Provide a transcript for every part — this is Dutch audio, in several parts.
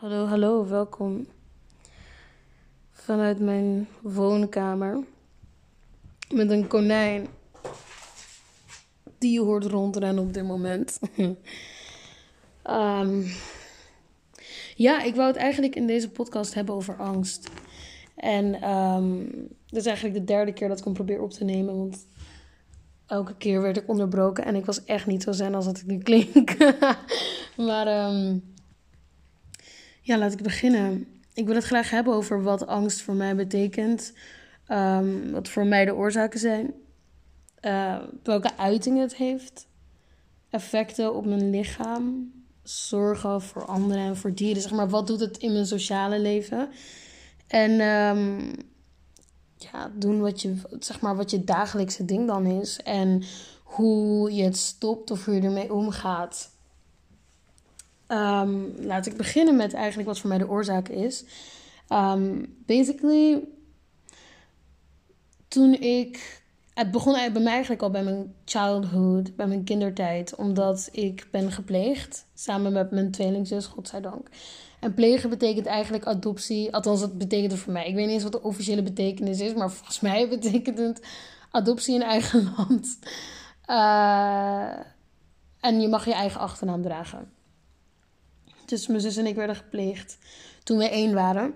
Hallo, hallo, welkom vanuit mijn woonkamer met een konijn die je hoort rondrennen op dit moment. Ehm, ja, ik wou het eigenlijk in deze podcast hebben over angst. En um, dit is eigenlijk de derde keer dat ik hem probeer op te nemen, want elke keer werd ik onderbroken en ik was echt niet zo zen als dat ik nu klink. maar um, ja, laat ik beginnen. Ik wil het graag hebben over wat angst voor mij betekent. Um, wat voor mij de oorzaken zijn. Uh, welke uiting het heeft. Effecten op mijn lichaam. Zorgen voor anderen en voor dieren. Zeg maar, wat doet het in mijn sociale leven? En um, ja, doen wat je, zeg maar, wat je dagelijkse ding dan is. En hoe je het stopt of hoe je ermee omgaat. Um, laat ik beginnen met eigenlijk wat voor mij de oorzaak is. Um, basically, toen ik. Het begon bij mij eigenlijk al bij mijn childhood, bij mijn kindertijd, omdat ik ben gepleegd samen met mijn tweelingzus, godzijdank. En plegen betekent eigenlijk adoptie, althans dat betekent het voor mij. Ik weet niet eens wat de officiële betekenis is, maar volgens mij betekent het adoptie in eigen land. Uh, en je mag je eigen achternaam dragen. Dus mijn zus en ik werden gepleegd. Toen we één waren,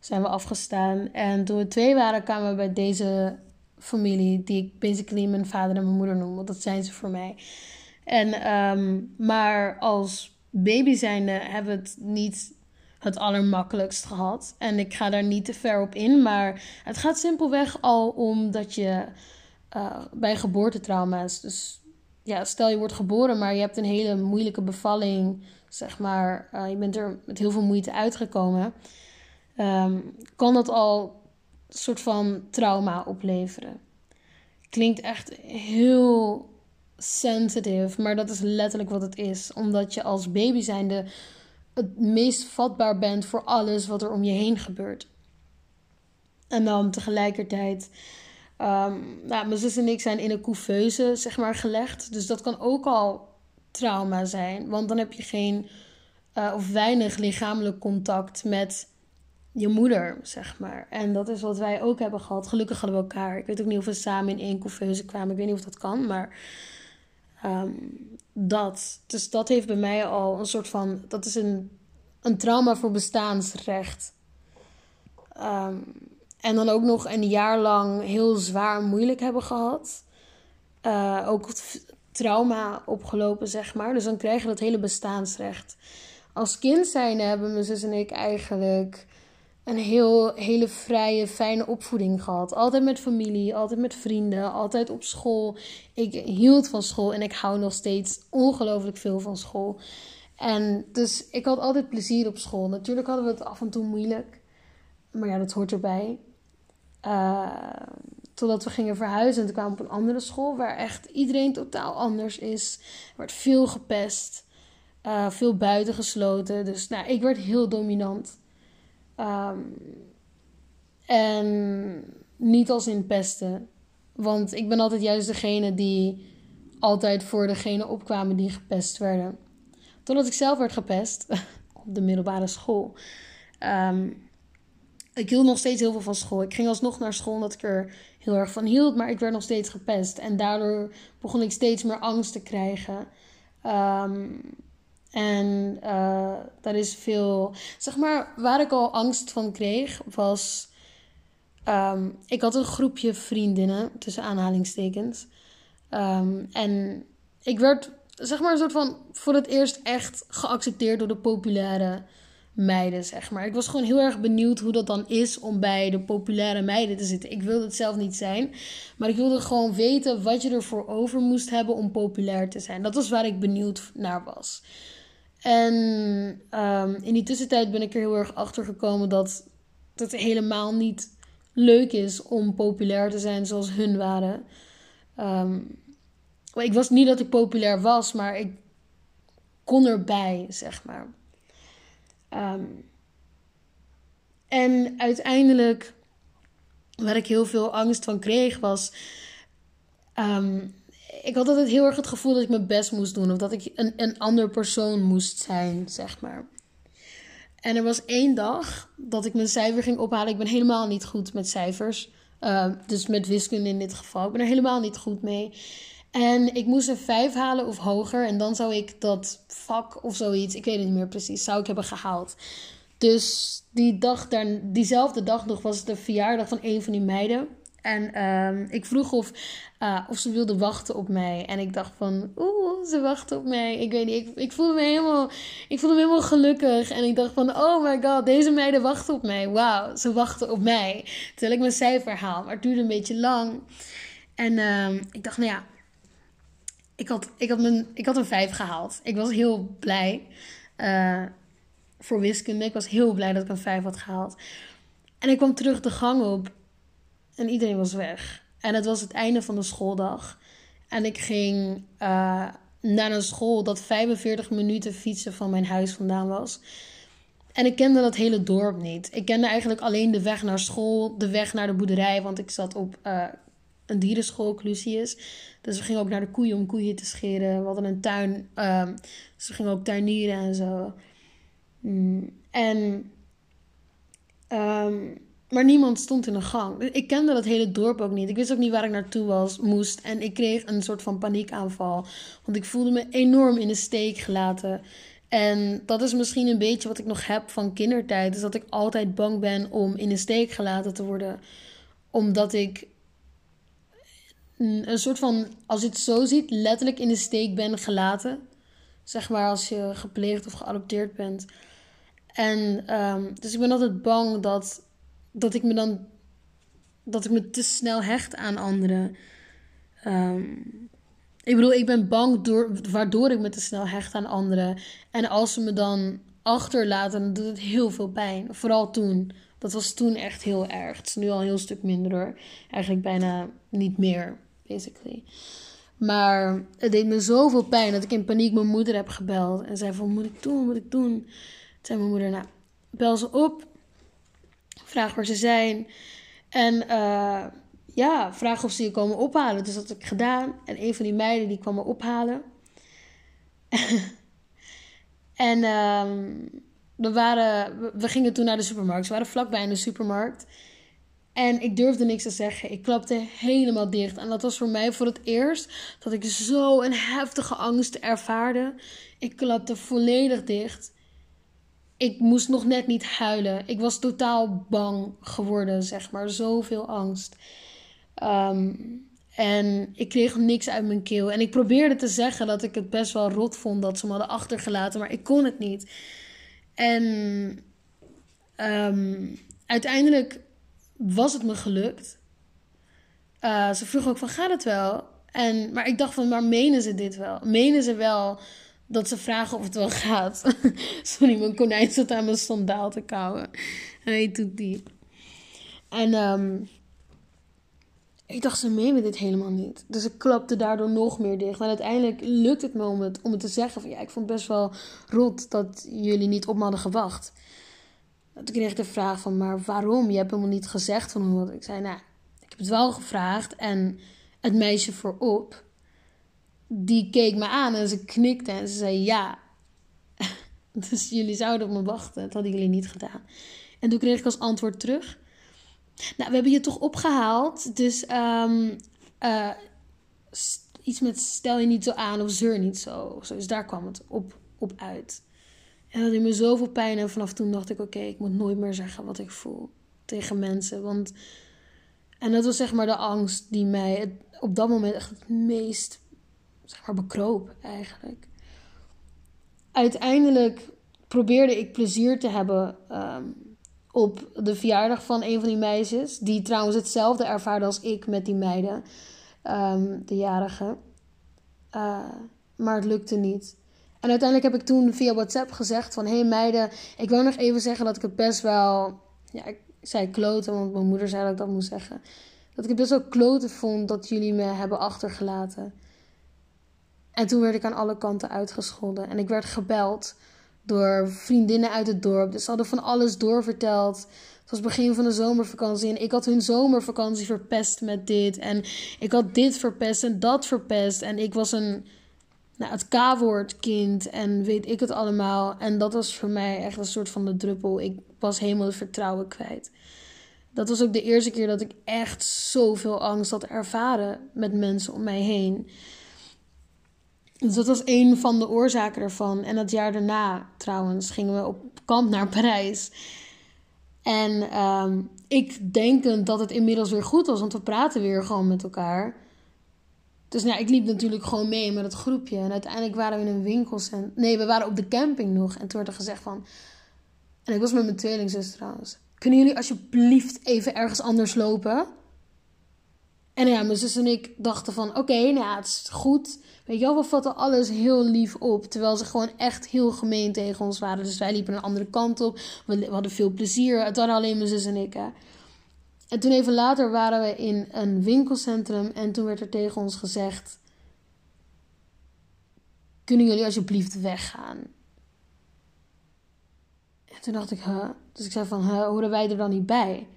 zijn we afgestaan. En toen we twee waren, kwamen we bij deze familie, die ik basically mijn vader en mijn moeder noem, want dat zijn ze voor mij. En, um, maar als baby zijnde hebben we het niet het allermakkelijkst gehad. En ik ga daar niet te ver op in, maar het gaat simpelweg al om dat je uh, bij geboortetrauma's, dus ja, stel je wordt geboren, maar je hebt een hele moeilijke bevalling zeg maar, uh, je bent er met heel veel moeite uitgekomen, um, kan dat al een soort van trauma opleveren. Klinkt echt heel sensitive, maar dat is letterlijk wat het is. Omdat je als baby zijnde het meest vatbaar bent voor alles wat er om je heen gebeurt. En dan tegelijkertijd. Um, nou, mijn zus en ik zijn in een couveuse, zeg maar, gelegd. Dus dat kan ook al trauma zijn. Want dan heb je geen uh, of weinig lichamelijk contact met je moeder, zeg maar. En dat is wat wij ook hebben gehad. Gelukkig hadden we elkaar. Ik weet ook niet of we samen in één couveuse kwamen. Ik weet niet of dat kan, maar um, dat. Dus dat heeft bij mij al een soort van... Dat is een, een trauma voor bestaansrecht. Um, en dan ook nog een jaar lang heel zwaar moeilijk hebben gehad. Uh, ook trauma opgelopen, zeg maar. Dus dan krijg je dat hele bestaansrecht. Als kind zijn hebben mijn zus en ik eigenlijk een heel, hele vrije, fijne opvoeding gehad. Altijd met familie, altijd met vrienden, altijd op school. Ik hield van school en ik hou nog steeds ongelooflijk veel van school. En dus ik had altijd plezier op school. Natuurlijk hadden we het af en toe moeilijk. Maar ja, dat hoort erbij. Uh, Totdat we gingen verhuizen en toen kwamen op een andere school waar echt iedereen totaal anders is. Er werd veel gepest, uh, veel buitengesloten. Dus nou, ik werd heel dominant. Um, en niet als in pesten. Want ik ben altijd juist degene die altijd voor degene opkwamen die gepest werden. Totdat ik zelf werd gepest op de middelbare school. Um, ik hield nog steeds heel veel van school. Ik ging alsnog naar school omdat ik er heel erg van hield, maar ik werd nog steeds gepest. En daardoor begon ik steeds meer angst te krijgen. Um, en uh, daar is veel. Zeg maar, waar ik al angst van kreeg, was. Um, ik had een groepje vriendinnen, tussen aanhalingstekens. Um, en ik werd, zeg maar, een soort van. voor het eerst echt geaccepteerd door de populaire meiden, zeg maar. Ik was gewoon heel erg benieuwd hoe dat dan is om bij de populaire meiden te zitten. Ik wilde het zelf niet zijn, maar ik wilde gewoon weten wat je ervoor over moest hebben om populair te zijn. Dat was waar ik benieuwd naar was. En um, in die tussentijd ben ik er heel erg achter gekomen dat het helemaal niet leuk is om populair te zijn zoals hun waren. Um, ik was niet dat ik populair was, maar ik kon erbij, zeg maar. Um, en uiteindelijk, waar ik heel veel angst van kreeg, was. Um, ik had altijd heel erg het gevoel dat ik mijn best moest doen. Of dat ik een, een ander persoon moest zijn, zeg maar. En er was één dag dat ik mijn cijfer ging ophalen. Ik ben helemaal niet goed met cijfers. Uh, dus met wiskunde in dit geval. Ik ben er helemaal niet goed mee. En ik moest een 5 halen of hoger. En dan zou ik dat vak of zoiets, ik weet het niet meer precies, zou ik hebben gehaald. Dus die dag daar, diezelfde dag nog was het de verjaardag van een van die meiden. En uh, ik vroeg of, uh, of ze wilde wachten op mij. En ik dacht van, oeh, ze wachten op mij. Ik weet niet, ik, ik, voelde me helemaal, ik voelde me helemaal gelukkig. En ik dacht van, oh my god, deze meiden wachten op mij. Wauw, ze wachten op mij. Terwijl ik mijn cijfer haal. Maar het duurde een beetje lang. En uh, ik dacht, nou ja, ik had, ik, had mijn, ik had een 5 gehaald. Ik was heel blij uh, voor wiskunde. Ik was heel blij dat ik een 5 had gehaald. En ik kwam terug de gang op en iedereen was weg. En het was het einde van de schooldag. En ik ging uh, naar een school dat 45 minuten fietsen van mijn huis vandaan was. En ik kende dat hele dorp niet. Ik kende eigenlijk alleen de weg naar school, de weg naar de boerderij, want ik zat op uh, een dierenschool, Clusius. Dus we gingen ook naar de koeien om koeien te scheren. We hadden een tuin, um, dus we gingen ook tuinieren en zo. Mm. En, um, maar niemand stond in de gang. Ik kende dat hele dorp ook niet. Ik wist ook niet waar ik naartoe was, moest. En ik kreeg een soort van paniekaanval. Want ik voelde me enorm in de steek gelaten. En dat is misschien een beetje wat ik nog heb van kindertijd. Is dat ik altijd bang ben om in de steek gelaten te worden. Omdat ik een soort van, als je het zo ziet, letterlijk in de steek ben gelaten. Zeg maar als je gepleegd of geadopteerd bent. En um, dus ik ben altijd bang dat, dat ik me dan. dat ik me te snel hecht aan anderen. Um, ik bedoel, ik ben bang door, waardoor ik me te snel hecht aan anderen. En als ze me dan achterlaten, dan doet het heel veel pijn. Vooral toen. Dat was toen echt heel erg. Het is nu al een heel stuk minder hoor. Eigenlijk bijna niet meer basically. Maar het deed me zoveel pijn dat ik in paniek mijn moeder heb gebeld. En zei van, moet ik doen, moet ik doen? Toen zei mijn moeder, nou, bel ze op. Vraag waar ze zijn. En uh, ja, vraag of ze je komen ophalen. Dus dat heb ik gedaan. En een van die meiden die kwam me ophalen. en um, we, waren, we gingen toen naar de supermarkt. Ze waren vlakbij in de supermarkt. En ik durfde niks te zeggen. Ik klapte helemaal dicht. En dat was voor mij voor het eerst dat ik zo een heftige angst ervaarde. Ik klapte volledig dicht. Ik moest nog net niet huilen. Ik was totaal bang geworden, zeg maar. Zoveel angst. Um, en ik kreeg niks uit mijn keel. En ik probeerde te zeggen dat ik het best wel rot vond dat ze me hadden achtergelaten, maar ik kon het niet. En um, uiteindelijk was het me gelukt. Uh, ze vroeg ook van, gaat het wel? En, maar ik dacht van, maar menen ze dit wel? Menen ze wel dat ze vragen of het wel gaat? Sorry, mijn konijn zat aan mijn sandaal te kauwen. En hij doet die. En ik dacht, ze menen dit helemaal niet. Dus ik klapte daardoor nog meer dicht. En uiteindelijk lukt het me om het, om het te zeggen van... Ja, ik vond het best wel rot dat jullie niet op me hadden gewacht. Toen kreeg ik de vraag van, maar waarom? Je hebt helemaal niet gezegd van hoe. Ik zei, nou, ik heb het wel gevraagd. En het meisje voorop, die keek me aan en ze knikte en ze zei ja. dus jullie zouden op me wachten. Dat hadden jullie niet gedaan. En toen kreeg ik als antwoord terug. Nou, we hebben je toch opgehaald. Dus um, uh, iets met stel je niet zo aan of zeur niet zo. zo. Dus daar kwam het op, op uit. En dat deed me zoveel pijn. En vanaf toen dacht ik: oké, ik moet nooit meer zeggen wat ik voel tegen mensen. Want. En dat was zeg maar de angst die mij op dat moment echt het meest zeg maar, bekroop, eigenlijk. Uiteindelijk probeerde ik plezier te hebben um, op de verjaardag van een van die meisjes. Die trouwens hetzelfde ervaarde als ik met die meiden, um, de jarige. Uh, maar het lukte niet. En uiteindelijk heb ik toen via WhatsApp gezegd van... Hé hey meiden, ik wil nog even zeggen dat ik het best wel... Ja, ik zei kloten, want mijn moeder zei dat ik dat moest zeggen. Dat ik het best wel kloten vond dat jullie me hebben achtergelaten. En toen werd ik aan alle kanten uitgescholden. En ik werd gebeld door vriendinnen uit het dorp. Dus ze hadden van alles doorverteld. Het was begin van de zomervakantie. En ik had hun zomervakantie verpest met dit. En ik had dit verpest en dat verpest. En ik was een nou, het K-woord kind en weet ik het allemaal. En dat was voor mij echt een soort van de druppel. Ik was helemaal het vertrouwen kwijt. Dat was ook de eerste keer dat ik echt zoveel angst had ervaren met mensen om mij heen. Dus dat was een van de oorzaken ervan. En dat jaar daarna, trouwens, gingen we op kamp naar Parijs. En ehm, ik denkend dat het inmiddels weer goed was, want we praten weer gewoon met elkaar. Dus nou, ik liep natuurlijk gewoon mee met het groepje. En uiteindelijk waren we in een winkelcentrum. Nee, we waren op de camping nog. En toen werd er gezegd van... En ik was met mijn tweelingzus trouwens. Kunnen jullie alsjeblieft even ergens anders lopen? En ja, mijn zus en ik dachten van... Oké, nou het is goed. Weet je wel, we vatten alles heel lief op. Terwijl ze gewoon echt heel gemeen tegen ons waren. Dus wij liepen een andere kant op. We, hadden veel plezier. Het waren alleen mijn zus en ik, hè. En toen even later waren we in een winkelcentrum en toen werd er tegen ons gezegd: Kunnen jullie alsjeblieft weggaan? En toen dacht ik, huh? Dus ik zei van, huh, horen wij er dan niet bij?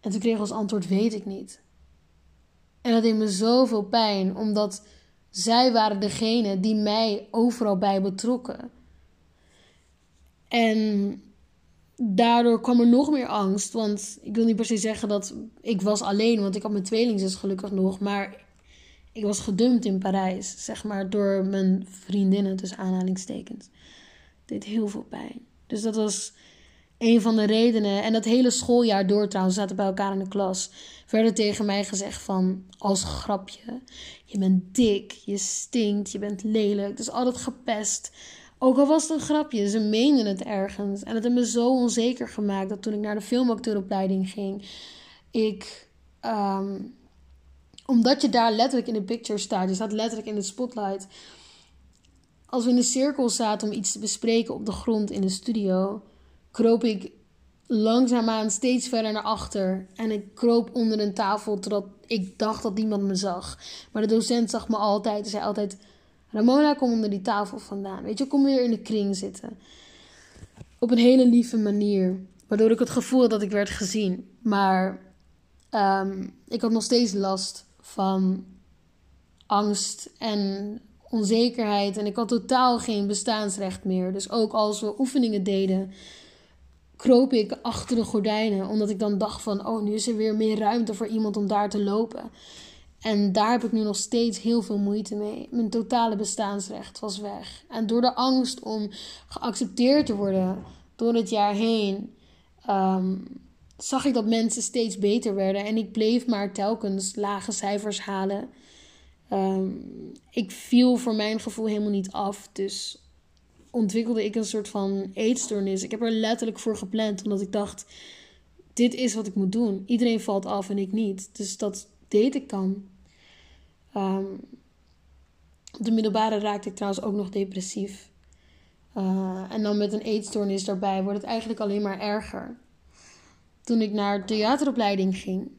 En toen kreeg we als antwoord, weet ik niet. En dat deed me zoveel pijn, omdat zij waren degene die mij overal bij betrokken. En daardoor kwam er nog meer angst. Want ik wil niet per se zeggen dat ik was alleen, want ik had mijn tweelingzus gelukkig nog. Maar ik was gedumpt in Parijs, zeg maar, door mijn vriendinnen, tussen aanhalingstekens. Deed heel veel pijn. Dus dat was een van de redenen. En dat hele schooljaar door trouwens, zaten bij elkaar in de klas. Werden tegen mij gezegd van, als grapje, je bent dik, je stinkt, je bent lelijk. Dus altijd gepest. Ook al was het een grapje, ze meenden het ergens. En het heeft me zo onzeker gemaakt dat toen ik naar de filmacteuropleiding ging, ik. Ehm, omdat je daar letterlijk in de picture staat, je staat letterlijk in de spotlight. Als we in de cirkel zaten om iets te bespreken op de grond in de studio, kroop ik langzaamaan steeds verder naar achter. En ik kroop onder een tafel totdat ik dacht dat niemand me zag. Maar de docent zag me altijd en zei altijd: Ramona, kom onder die tafel vandaan. Weet je, kom weer in de kring zitten. Op een hele lieve manier. Waardoor ik het gevoel had dat ik werd gezien. Maar ehm, ik had nog steeds last van angst en onzekerheid. En ik had totaal geen bestaansrecht meer. Dus ook als we oefeningen deden, kroop ik achter de gordijnen. Omdat ik dan dacht van, oh, nu is er weer meer ruimte voor iemand om daar te lopen. En daar heb ik nu nog steeds heel veel moeite mee. Mijn totale bestaansrecht was weg. En door de angst om geaccepteerd te worden door het jaar heen, ehm, zag ik dat mensen steeds beter werden. En ik bleef maar telkens lage cijfers halen. Ehm, ik viel voor mijn gevoel helemaal niet af. Dus ontwikkelde ik een soort van eetstoornis. Ik heb er letterlijk voor gepland, omdat ik dacht: dit is wat ik moet doen. Iedereen valt af en ik niet. Dus dat deed ik dan. Um, op de middelbare raakte ik trouwens ook nog depressief. Uh, en dan met een eetstoornis daarbij wordt het eigenlijk alleen maar erger. Toen ik naar theateropleiding ging,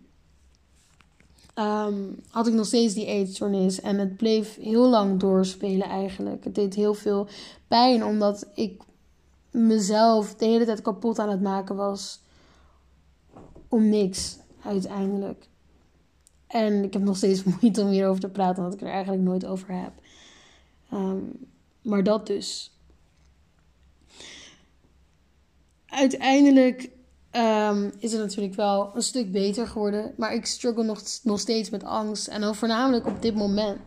um, had ik nog steeds die eetstoornis. En het bleef heel lang doorspelen eigenlijk. Het deed heel veel pijn, omdat ik mezelf de hele tijd kapot aan het maken was. Om niks, uiteindelijk. En ik heb nog steeds moeite om hierover te praten, omdat ik er eigenlijk nooit over heb. Ehm, maar dat dus. Uiteindelijk ehm, is het natuurlijk wel een stuk beter geworden. Maar ik struggle nog, nog steeds met angst. En dan voornamelijk op dit moment.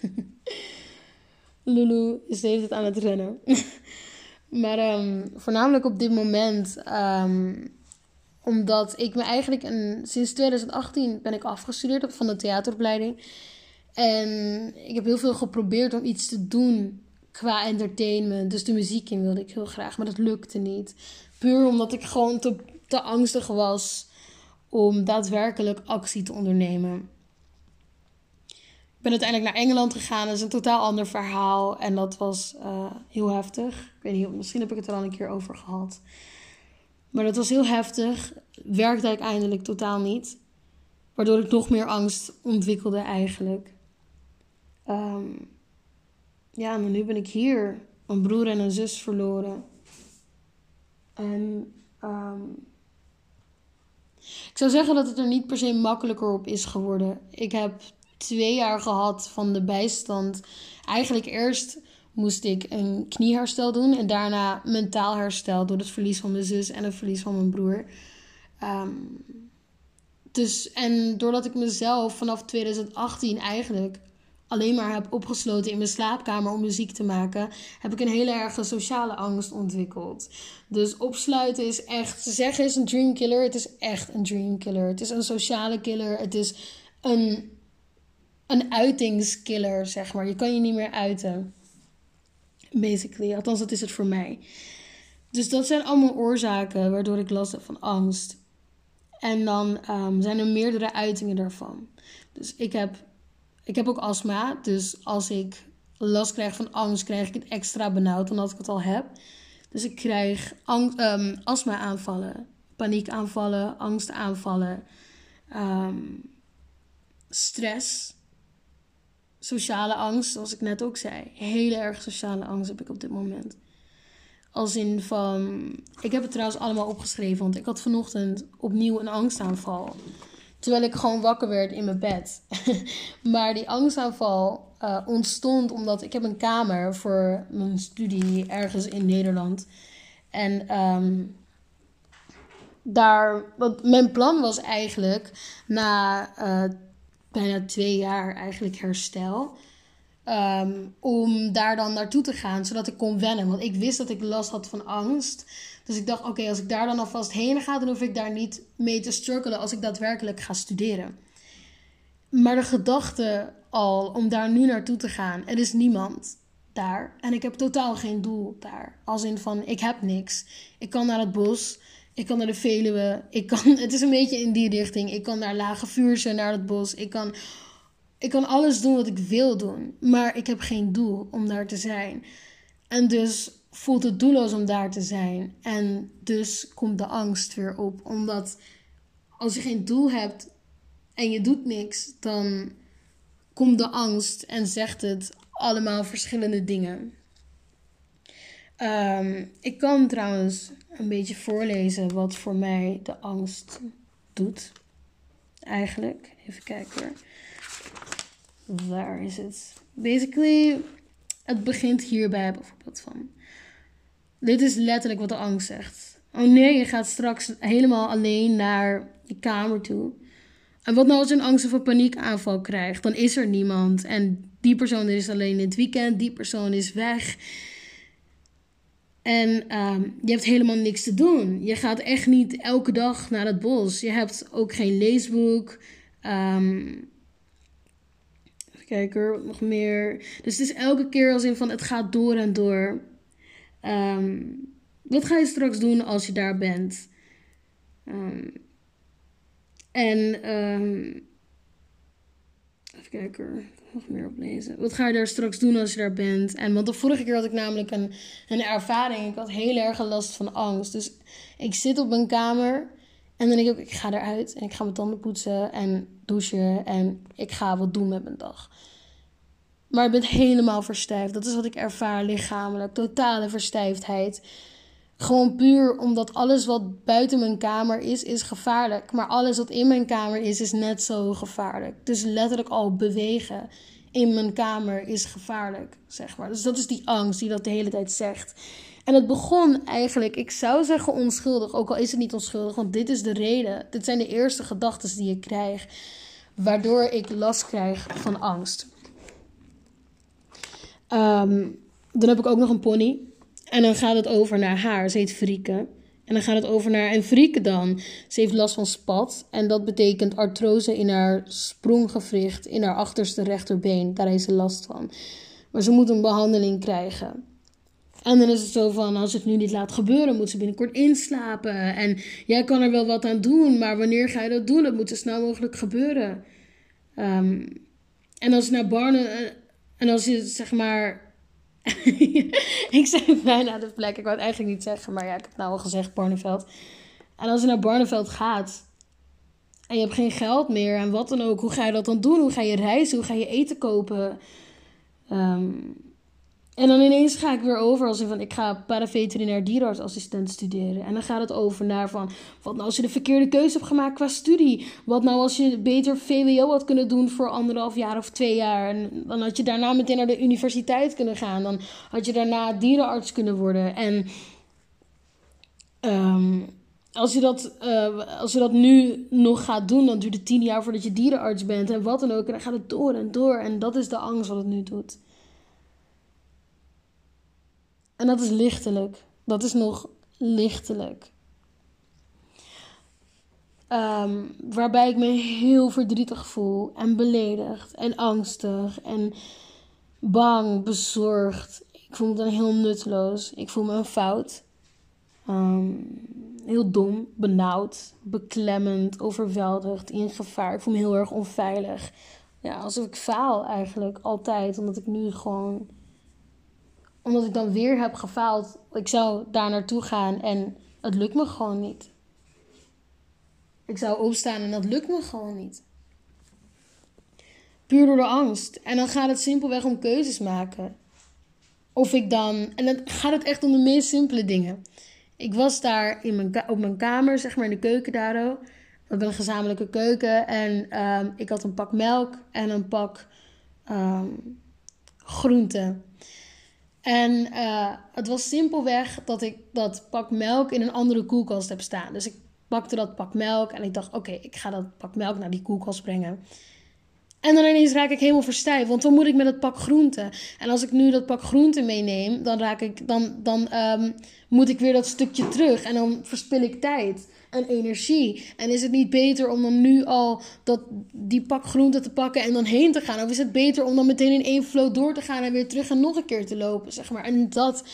Lulu is de aan het rennen. maar um, voornamelijk op dit moment omdat ik me eigenlijk een, sinds 2018 ben ik afgestudeerd van de theateropleiding. En ik heb heel veel geprobeerd om iets te doen qua entertainment. Dus de muziek in wilde ik heel graag, maar dat lukte niet. Puur omdat ik gewoon te, te angstig was om daadwerkelijk actie te ondernemen. Ik ben uiteindelijk naar Engeland gegaan. Dat is een totaal ander verhaal. En dat was uh, heel heftig. Ik weet niet, misschien heb ik het er al een keer over gehad. Maar dat was heel heftig. Werkte uiteindelijk totaal niet. Waardoor ik nog meer angst ontwikkelde eigenlijk. Um, ja, maar nu ben ik hier. Een broer en een zus verloren. En um, ik zou zeggen dat het er niet per se makkelijker op is geworden. Ik heb twee jaar gehad van de bijstand. Eigenlijk eerst moest ik een knieherstel doen en daarna mentaal herstel door het verlies van mijn zus en het verlies van mijn broer. Ehm, dus, en doordat ik mezelf vanaf 2018 eigenlijk alleen maar heb opgesloten in mijn slaapkamer om muziek te maken, heb ik een hele erge sociale angst ontwikkeld. Dus opsluiten is echt, ze zeggen is een dreamkiller, het is echt een dreamkiller. Het is een sociale killer, het is een, een uitingskiller, zeg maar. Je kan je niet meer uiten. Basically, althans dat is het voor mij. Dus dat zijn allemaal oorzaken waardoor ik last heb van angst. En dan ehm, zijn er meerdere uitingen daarvan. Dus ik heb, ik heb ook astma. Dus als ik last krijg van angst, krijg ik het extra benauwd dan dat ik het al heb. Dus ik krijg um, astma-aanvallen, paniekaanvallen, angstaanvallen, um, stress, sociale angst, zoals ik net ook zei. Hele erg sociale angst heb ik op dit moment. Als in van. Ik heb het trouwens allemaal opgeschreven, want ik had vanochtend opnieuw een angstaanval. Terwijl ik gewoon wakker werd in mijn bed. maar die angstaanval uh, ontstond omdat ik heb een kamer voor mijn studie ergens in Nederland. En um, daar, wat mijn plan was eigenlijk na uh, bijna twee jaar eigenlijk herstel. Um, om daar dan naartoe te gaan, zodat ik kon wennen. Want ik wist dat ik last had van angst. Dus ik dacht, oké, als ik daar dan alvast heen ga, dan hoef ik daar niet mee te struggelen als ik daadwerkelijk ga studeren. Maar de gedachte al om daar nu naartoe te gaan, er is niemand daar. En ik heb totaal geen doel daar. Als in van, ik heb niks. Ik kan naar het bos, ik kan naar de Veluwe. Ik kan, het is een beetje in die richting. Ik kan naar Lage Vuurse, naar het bos. Ik kan ik kan alles doen wat ik wil doen, maar ik heb geen doel om daar te zijn. En dus voelt het doelloos om daar te zijn. En dus komt de angst weer op. Omdat als je geen doel hebt en je doet niks, dan komt de angst en zegt het allemaal verschillende dingen. Ehm, ik kan trouwens een beetje voorlezen wat voor mij de angst doet. Eigenlijk. Even kijken. Waar is het? Basically, het begint hierbij bijvoorbeeld van. Dit is letterlijk wat de angst zegt. Oh nee, je gaat straks helemaal alleen naar je kamer toe. En wat nou als je een angst of een paniekaanval krijgt? Dan is er niemand. En die persoon is alleen het weekend, die persoon is weg. En um, je hebt helemaal niks te doen. Je gaat echt niet elke dag naar het bos. Je hebt ook geen leesboek. Um, kijken wat nog meer. Dus het is elke keer als in van het gaat door en door. Ehm, wat ga je straks doen als je daar bent? En even kijken, nog meer oplezen. Wat ga je daar straks doen als je daar bent? En want de vorige keer had ik namelijk een, een ervaring. Ik had heel erg last van angst. Dus ik zit op mijn kamer en dan denk ik ook, ik ga eruit en ik ga mijn tanden poetsen en douchen en ik ga wat doen met mijn dag. Maar ik ben helemaal verstijfd. Dat is wat ik ervaar lichamelijk. Totale verstijfdheid. Gewoon puur omdat alles wat buiten mijn kamer is, is gevaarlijk. Maar alles wat in mijn kamer is, is net zo gevaarlijk. Dus letterlijk al bewegen in mijn kamer is gevaarlijk, zeg maar. Dus dat is die angst die dat de hele tijd zegt. En het begon eigenlijk, ik zou zeggen onschuldig, ook al is het niet onschuldig, want dit is de reden. Dit zijn de eerste gedachten die ik krijg, waardoor ik last krijg van angst. Um, dan heb ik ook nog een pony. En dan gaat het over naar haar. Ze heet Frieke. En dan gaat het over naar. En Frieke dan. Ze heeft last van spat. En dat betekent artrose in haar spronggewricht. In haar achterste rechterbeen. Daar heeft ze last van. Maar ze moet een behandeling krijgen. En dan is het zo van, als het nu niet laat gebeuren, moet ze binnenkort inslapen. En jij kan er wel wat aan doen, maar wanneer ga je dat doen? Dat moet zo snel mogelijk gebeuren. Um, en als je naar Barne, eh, en als je zeg maar. ik zei bijna de plek. Ik wou het eigenlijk niet zeggen, maar ja, ik heb het nou al gezegd, Barneveld. En als je naar Barneveld gaat en je hebt geen geld meer en wat dan ook, hoe ga je dat dan doen? Hoe ga je reizen? Hoe ga je eten kopen? Um, En dan ineens ga ik weer over als in van ik ga paraveterinair dierenartsassistent studeren. En dan gaat het over naar van wat nou als je de verkeerde keuze hebt gemaakt qua studie. Wat nou als je beter VWO had kunnen doen voor anderhalf jaar of twee jaar. En dan had je daarna meteen naar de universiteit kunnen gaan. Dan had je daarna dierenarts kunnen worden. En um, als, je dat, uh, als je dat nu nog gaat doen, dan duurt het tien jaar voordat je dierenarts bent. En wat dan ook. En dan gaat het door en door. En dat is de angst wat het nu doet. En dat is lichtelijk. Dat is nog lichtelijk. Um, waarbij ik me heel verdrietig voel en beledigd en angstig en bang, bezorgd. Ik voel me dan heel nutteloos. Ik voel me een fout. Um, heel dom, benauwd, beklemmend, overweldigd, in gevaar. Ik voel me heel erg onveilig. Ja, alsof ik faal eigenlijk altijd, omdat ik nu gewoon omdat ik dan weer heb gefaald. Ik zou daar naartoe gaan en het lukt me gewoon niet. Ik zou opstaan en dat lukt me gewoon niet. Puur door de angst. En dan gaat het simpelweg om keuzes maken. Of ik dan. En dan gaat het echt om de meest simpele dingen. Ik was daar in mijn, op mijn kamer, zeg maar in de keuken daar. We hebben een gezamenlijke keuken. En um, ik had een pak melk en een pak um, groenten. En uh, het was simpelweg dat ik dat pak melk in een andere koelkast heb staan. Dus ik pakte dat pak melk en ik dacht: oké, ik ga dat pak melk naar die koelkast brengen. En dan ineens raak ik helemaal verstijfd, want dan moet ik met het pak groenten. En als ik nu dat pak groenten meeneem, dan, raak ik, dan, dan um, moet ik weer dat stukje terug. En dan verspil ik tijd en energie. En is het niet beter om dan nu al dat, die pak groenten te pakken en dan heen te gaan? Of is het beter om dan meteen in één flow door te gaan en weer terug en nog een keer te lopen, zeg maar? En dat,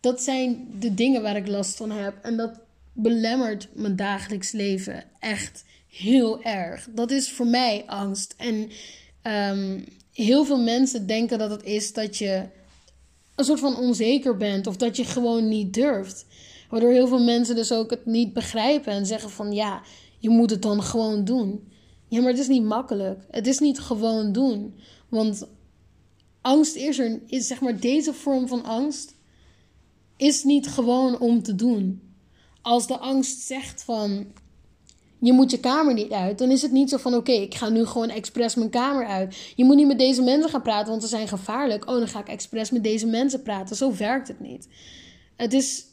dat zijn de dingen waar ik last van heb. En dat belemmert mijn dagelijks leven echt heel erg. Dat is voor mij angst. En um, heel veel mensen denken dat het is dat je een soort van onzeker bent of dat je gewoon niet durft. Waardoor heel veel mensen dus ook het niet begrijpen en zeggen van ja, je moet het dan gewoon doen. Ja, maar het is niet makkelijk. Het is niet gewoon doen. Want angst is er, is zeg maar deze vorm van angst, is niet gewoon om te doen. Als de angst zegt van je moet je kamer niet uit, dan is het niet zo van oké, ik ga nu gewoon expres mijn kamer uit. Je moet niet met deze mensen gaan praten, want ze zijn gevaarlijk. Oh, dan ga ik expres met deze mensen praten. Zo werkt het niet. Het is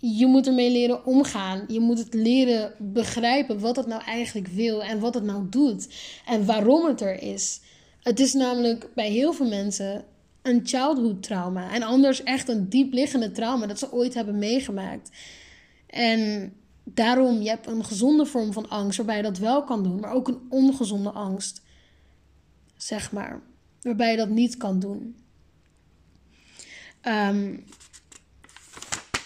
je moet ermee leren omgaan. Je moet het leren begrijpen wat het nou eigenlijk wil en wat het nou doet en waarom het er is. Het is namelijk bij heel veel mensen een childhood trauma en anders echt een diepliggende trauma dat ze ooit hebben meegemaakt. En daarom, je hebt een gezonde vorm van angst waarbij je dat wel kan doen, maar ook een ongezonde angst, zeg maar, waarbij je dat niet kan doen. Um,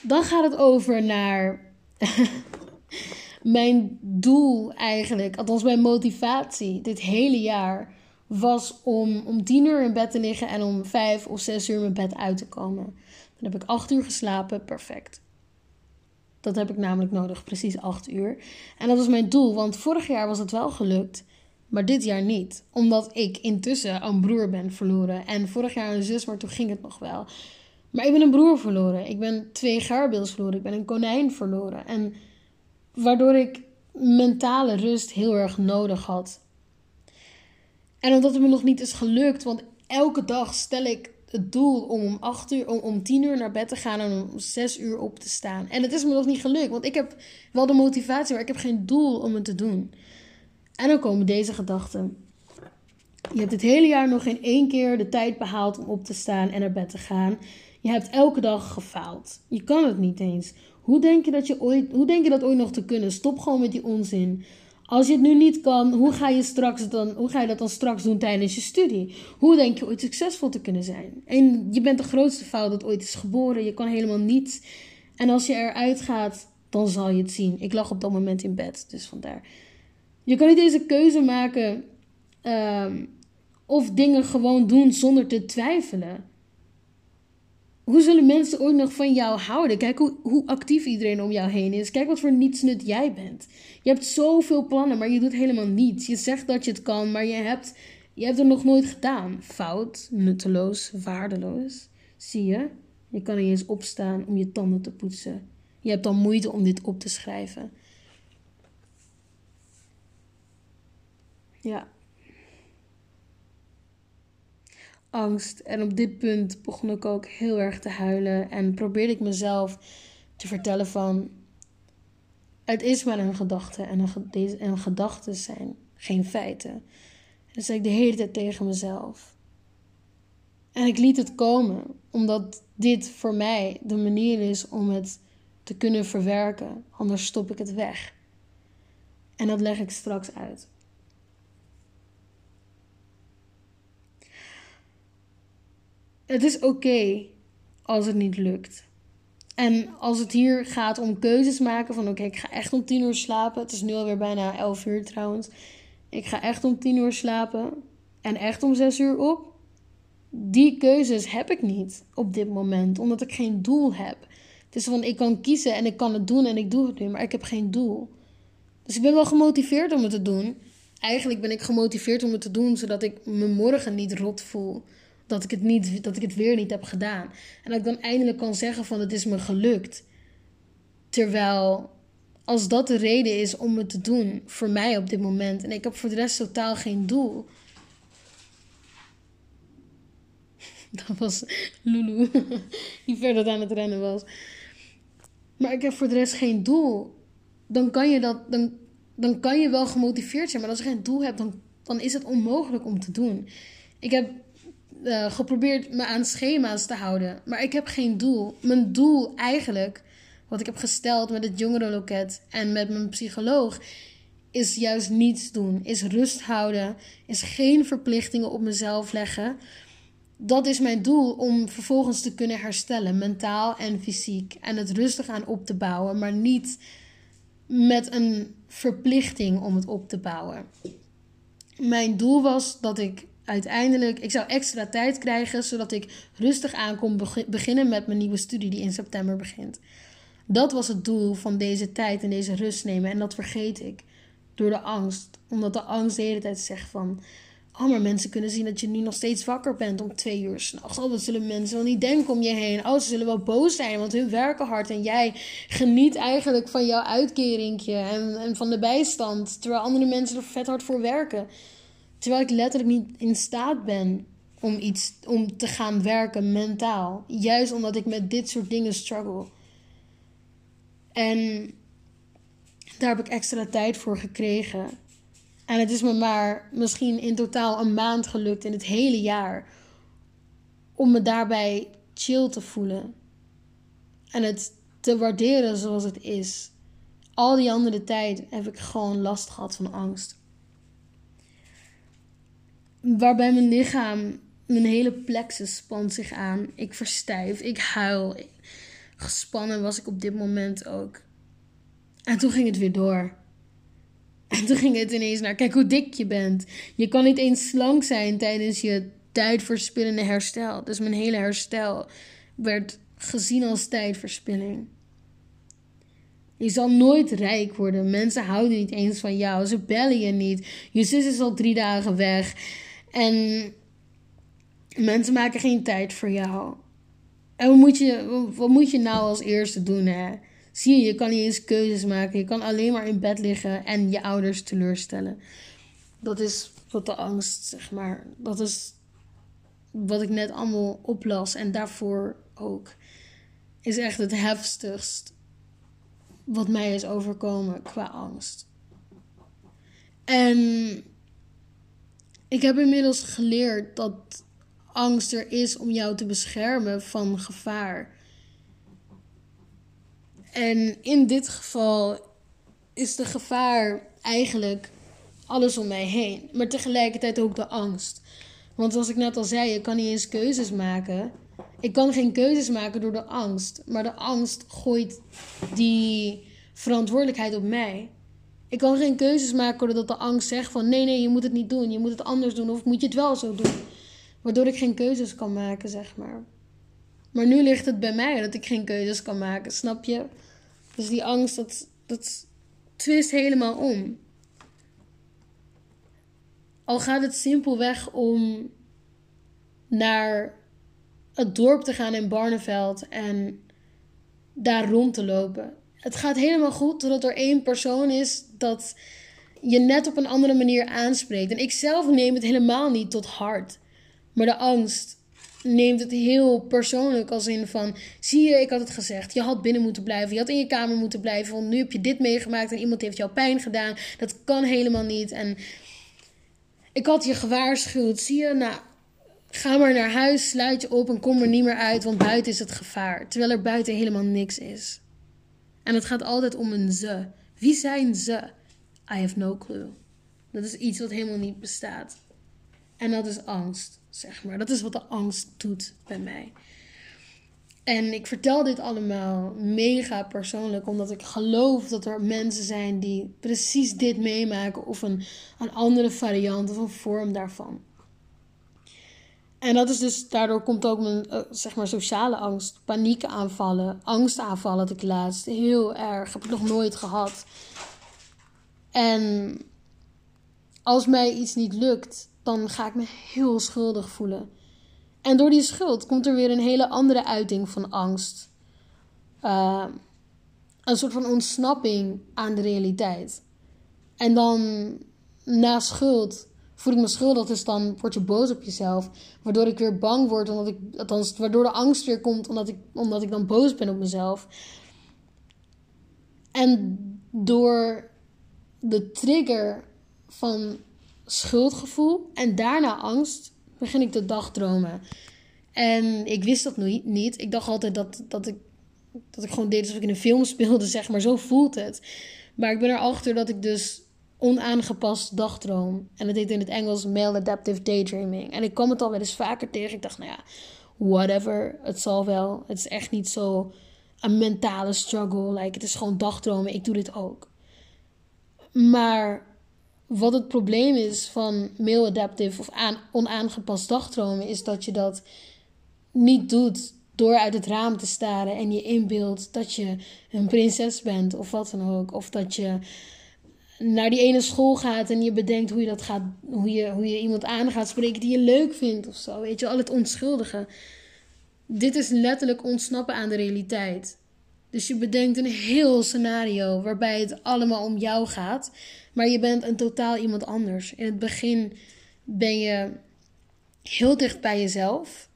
dan gaat het over naar mijn doel eigenlijk, althans mijn motivatie dit hele jaar, was om om tien uur in bed te liggen en om vijf of zes uur mijn bed uit te komen. Dan heb ik acht uur geslapen, perfect. Dat heb ik namelijk nodig, precies acht uur. En dat was mijn doel, want vorig jaar was het wel gelukt, maar dit jaar niet. Omdat ik intussen een broer ben verloren. En vorig jaar een zus, maar toen ging het nog wel. Maar ik ben een broer verloren. Ik ben twee gaarbeels verloren. Ik ben een konijn verloren. En waardoor ik mentale rust heel erg nodig had. En omdat het me nog niet is gelukt, want elke dag stel ik het doel om om 8 uur, om, om 10 uur naar bed te gaan en om 6 uur op te staan. En het is me nog niet gelukt, want ik heb wel de motivatie, maar ik heb geen doel om het te doen. En dan komen deze gedachten. Je hebt het hele jaar nog geen één keer de tijd behaald om op te staan en naar bed te gaan. Je hebt elke dag gefaald. Je kan het niet eens. Hoe denk je dat, je ooit, hoe denk je dat ooit nog te kunnen? Stop gewoon met die onzin. Als je het nu niet kan, hoe ga je, straks dan, hoe ga je dat dan straks doen tijdens je studie? Hoe denk je ooit succesvol te kunnen zijn? En je bent de grootste fout dat ooit is geboren. Je kan helemaal niets. En als je eruit gaat, dan zal je het zien. Ik lag op dat moment in bed, dus vandaar. Je kan niet deze keuze maken um, of dingen gewoon doen zonder te twijfelen. Hoe zullen mensen ooit nog van jou houden? Kijk hoe, hoe actief iedereen om jou heen is. Kijk wat voor nietsnut jij bent. Je hebt zoveel plannen, maar je doet helemaal niets. Je zegt dat je het kan, maar je hebt, je hebt het nog nooit gedaan. Fout, nutteloos, waardeloos. Zie je? Je kan niet eens opstaan om je tanden te poetsen. Je hebt dan moeite om dit op te schrijven. Ja. Angst. En op dit punt begon ik ook heel erg te huilen. En probeerde ik mezelf te vertellen van... Het is maar een gedachte. En, en gedachten zijn geen feiten. En dat zei ik de hele tijd tegen mezelf. En ik liet het komen. Omdat dit voor mij de manier is om het te kunnen verwerken. Anders stop ik het weg. En dat leg ik straks uit. Het is oké als het niet lukt. En als het hier gaat om keuzes maken van oké, ik ga echt om tien uur slapen. Het is nu alweer bijna elf uur trouwens. Ik ga echt om tien uur slapen en echt om zes uur op. Die keuzes heb ik niet op dit moment, omdat ik geen doel heb. Het is van ik kan kiezen en ik kan het doen en ik doe het nu, maar ik heb geen doel. Dus ik ben wel gemotiveerd om het te doen. Eigenlijk ben ik gemotiveerd om het te doen zodat ik me morgen niet rot voel dat ik het, niet, dat ik het weer niet heb gedaan. En dat ik dan eindelijk kan zeggen van het is me gelukt. Terwijl als dat de reden is om het te doen voor mij op dit moment en ik heb voor de rest totaal geen doel. Dat was Lulu, die verder aan het rennen was. Maar ik heb voor de rest geen doel. Dan kan je, dat, dan, dan kan je wel gemotiveerd zijn. Maar als je geen doel hebt, dan, dan is het onmogelijk om te doen. Ik heb uh, geprobeerd me aan schema's te houden. Maar ik heb geen doel. Mijn doel eigenlijk, wat ik heb gesteld met het jongerenloket en met mijn psycholoog, is juist niets doen. Is rust houden. Is geen verplichtingen op mezelf leggen. Dat is mijn doel om vervolgens te kunnen herstellen, mentaal en fysiek. En het rustig aan op te bouwen, maar niet met een verplichting om het op te bouwen. Mijn doel was dat ik uiteindelijk, ik zou extra tijd krijgen zodat ik rustig aan kon beginnen met mijn nieuwe studie die in september begint. Dat was het doel van deze tijd en deze rust nemen en dat vergeet ik door de angst. Omdat de angst de hele tijd zegt van, oh maar mensen kunnen zien dat je nu nog steeds wakker bent om twee uur s'nachts. Oh, dat zullen mensen wel niet denken om je heen. Oh, ze zullen wel boos zijn, want hun werken hard en jij geniet eigenlijk van jouw uitkeringje en, en van de bijstand. Terwijl andere mensen er vet hard voor werken. Terwijl ik letterlijk niet in staat ben om iets om te gaan werken mentaal. Juist omdat ik met dit soort dingen struggle. En daar heb ik extra tijd voor gekregen. En het is me maar misschien in totaal een maand gelukt in het hele jaar om me daarbij chill te voelen. En het te waarderen zoals het is. Al die andere tijd heb ik gewoon last gehad van angst waarbij mijn lichaam, mijn hele plexus spant zich aan. Ik verstijf, ik huil. Gespannen was ik op dit moment ook. En toen ging het weer door. En toen ging het ineens naar, kijk hoe dik je bent. Je kan niet eens slank zijn tijdens je tijdverspillende herstel. Dus mijn hele herstel werd gezien als tijdverspilling. Je zal nooit rijk worden. Mensen houden niet eens van jou. Ze bellen je niet. Je zus is al drie dagen weg. En mensen maken geen tijd voor jou. En wat moet je, wat moet je nou als eerste doen, hè? Zie je, je kan niet eens keuzes maken. Je kan alleen maar in bed liggen en je ouders teleurstellen. Dat is wat de angst, zeg maar. Dat is wat ik net allemaal oplas. En daarvoor ook. Is echt het heftigst wat mij is overkomen qua angst. En ik heb inmiddels geleerd dat angst er is om jou te beschermen van gevaar. En in dit geval is de gevaar eigenlijk alles om mij heen, maar tegelijkertijd ook de angst. Want zoals ik net al zei, je kan niet eens keuzes maken. Ik kan geen keuzes maken door de angst, maar de angst gooit die verantwoordelijkheid op mij. Ik kan geen keuzes maken doordat de angst zegt van nee, nee, je moet het niet doen. Je moet het anders doen of moet je het wel zo doen. Waardoor ik geen keuzes kan maken, zeg maar. Maar nu ligt het bij mij dat ik geen keuzes kan maken, snap je? Dus die angst, dat, dat twist helemaal om. Al gaat het simpelweg om naar het dorp te gaan in Barneveld en daar rond te lopen. Het gaat helemaal goed totdat er één persoon is dat je net op een andere manier aanspreekt. En ik zelf neem het helemaal niet tot hart. Maar de angst neemt het heel persoonlijk als in van... Zie je, ik had het gezegd. Je had binnen moeten blijven. Je had in je kamer moeten blijven. Want nu heb je dit meegemaakt en iemand heeft jou pijn gedaan. Dat kan helemaal niet. En ik had je gewaarschuwd. Zie je, nou, ga maar naar huis, sluit je op en kom er niet meer uit. Want buiten is het gevaar. Terwijl er buiten helemaal niks is. En het gaat altijd om een ze. Wie zijn ze? I have no clue. Dat is iets wat helemaal niet bestaat. En dat is angst, zeg maar. Dat is wat de angst doet bij mij. En ik vertel dit allemaal mega persoonlijk, omdat ik geloof dat er mensen zijn die precies dit meemaken, of een, een andere variant of een vorm daarvan. En dat is dus, daardoor komt ook mijn uh, zeg maar sociale angst, paniekaanvallen, angstaanvallen had ik laatst. Heel erg, heb ik nog nooit gehad. En als mij iets niet lukt, dan ga ik me heel schuldig voelen. En door die schuld komt er weer een hele andere uiting van angst. Uh, een soort van ontsnapping aan de realiteit. En dan na schuld voel ik me schuldig, dus dan word je boos op jezelf. Waardoor ik weer bang word, omdat ik, althans, waardoor de angst weer komt, omdat ik, omdat ik dan boos ben op mezelf. En door de trigger van schuldgevoel en daarna angst begin ik te dagdromen. En ik wist dat niet. Ik dacht altijd dat, dat, ik, dat ik gewoon deed alsof ik in een film speelde, zeg maar. Zo voelt het. Maar ik ben erachter dat ik dus onaangepast dagdroom. En dat heet in het Engels maladaptive daydreaming. En ik kwam het al wel eens vaker tegen. Ik dacht, nou ja, whatever. Het zal wel. Het is echt niet zo een mentale struggle. Like, het is gewoon dagdromen. Ik doe dit ook. Maar wat het probleem is van maladaptive of aan, onaangepast dagdromen, is dat je dat niet doet door uit het raam te staren en je inbeeldt dat je een prinses bent of wat dan ook. Of dat je naar die ene school gaat en je bedenkt hoe je dat gaat, hoe je, hoe je iemand aan gaat spreken die je leuk vindt of zo. Weet je, al het onschuldige. Dit is letterlijk ontsnappen aan de realiteit. Dus je bedenkt een heel scenario waarbij het allemaal om jou gaat, maar je bent een totaal iemand anders. In het begin ben je heel dicht bij jezelf.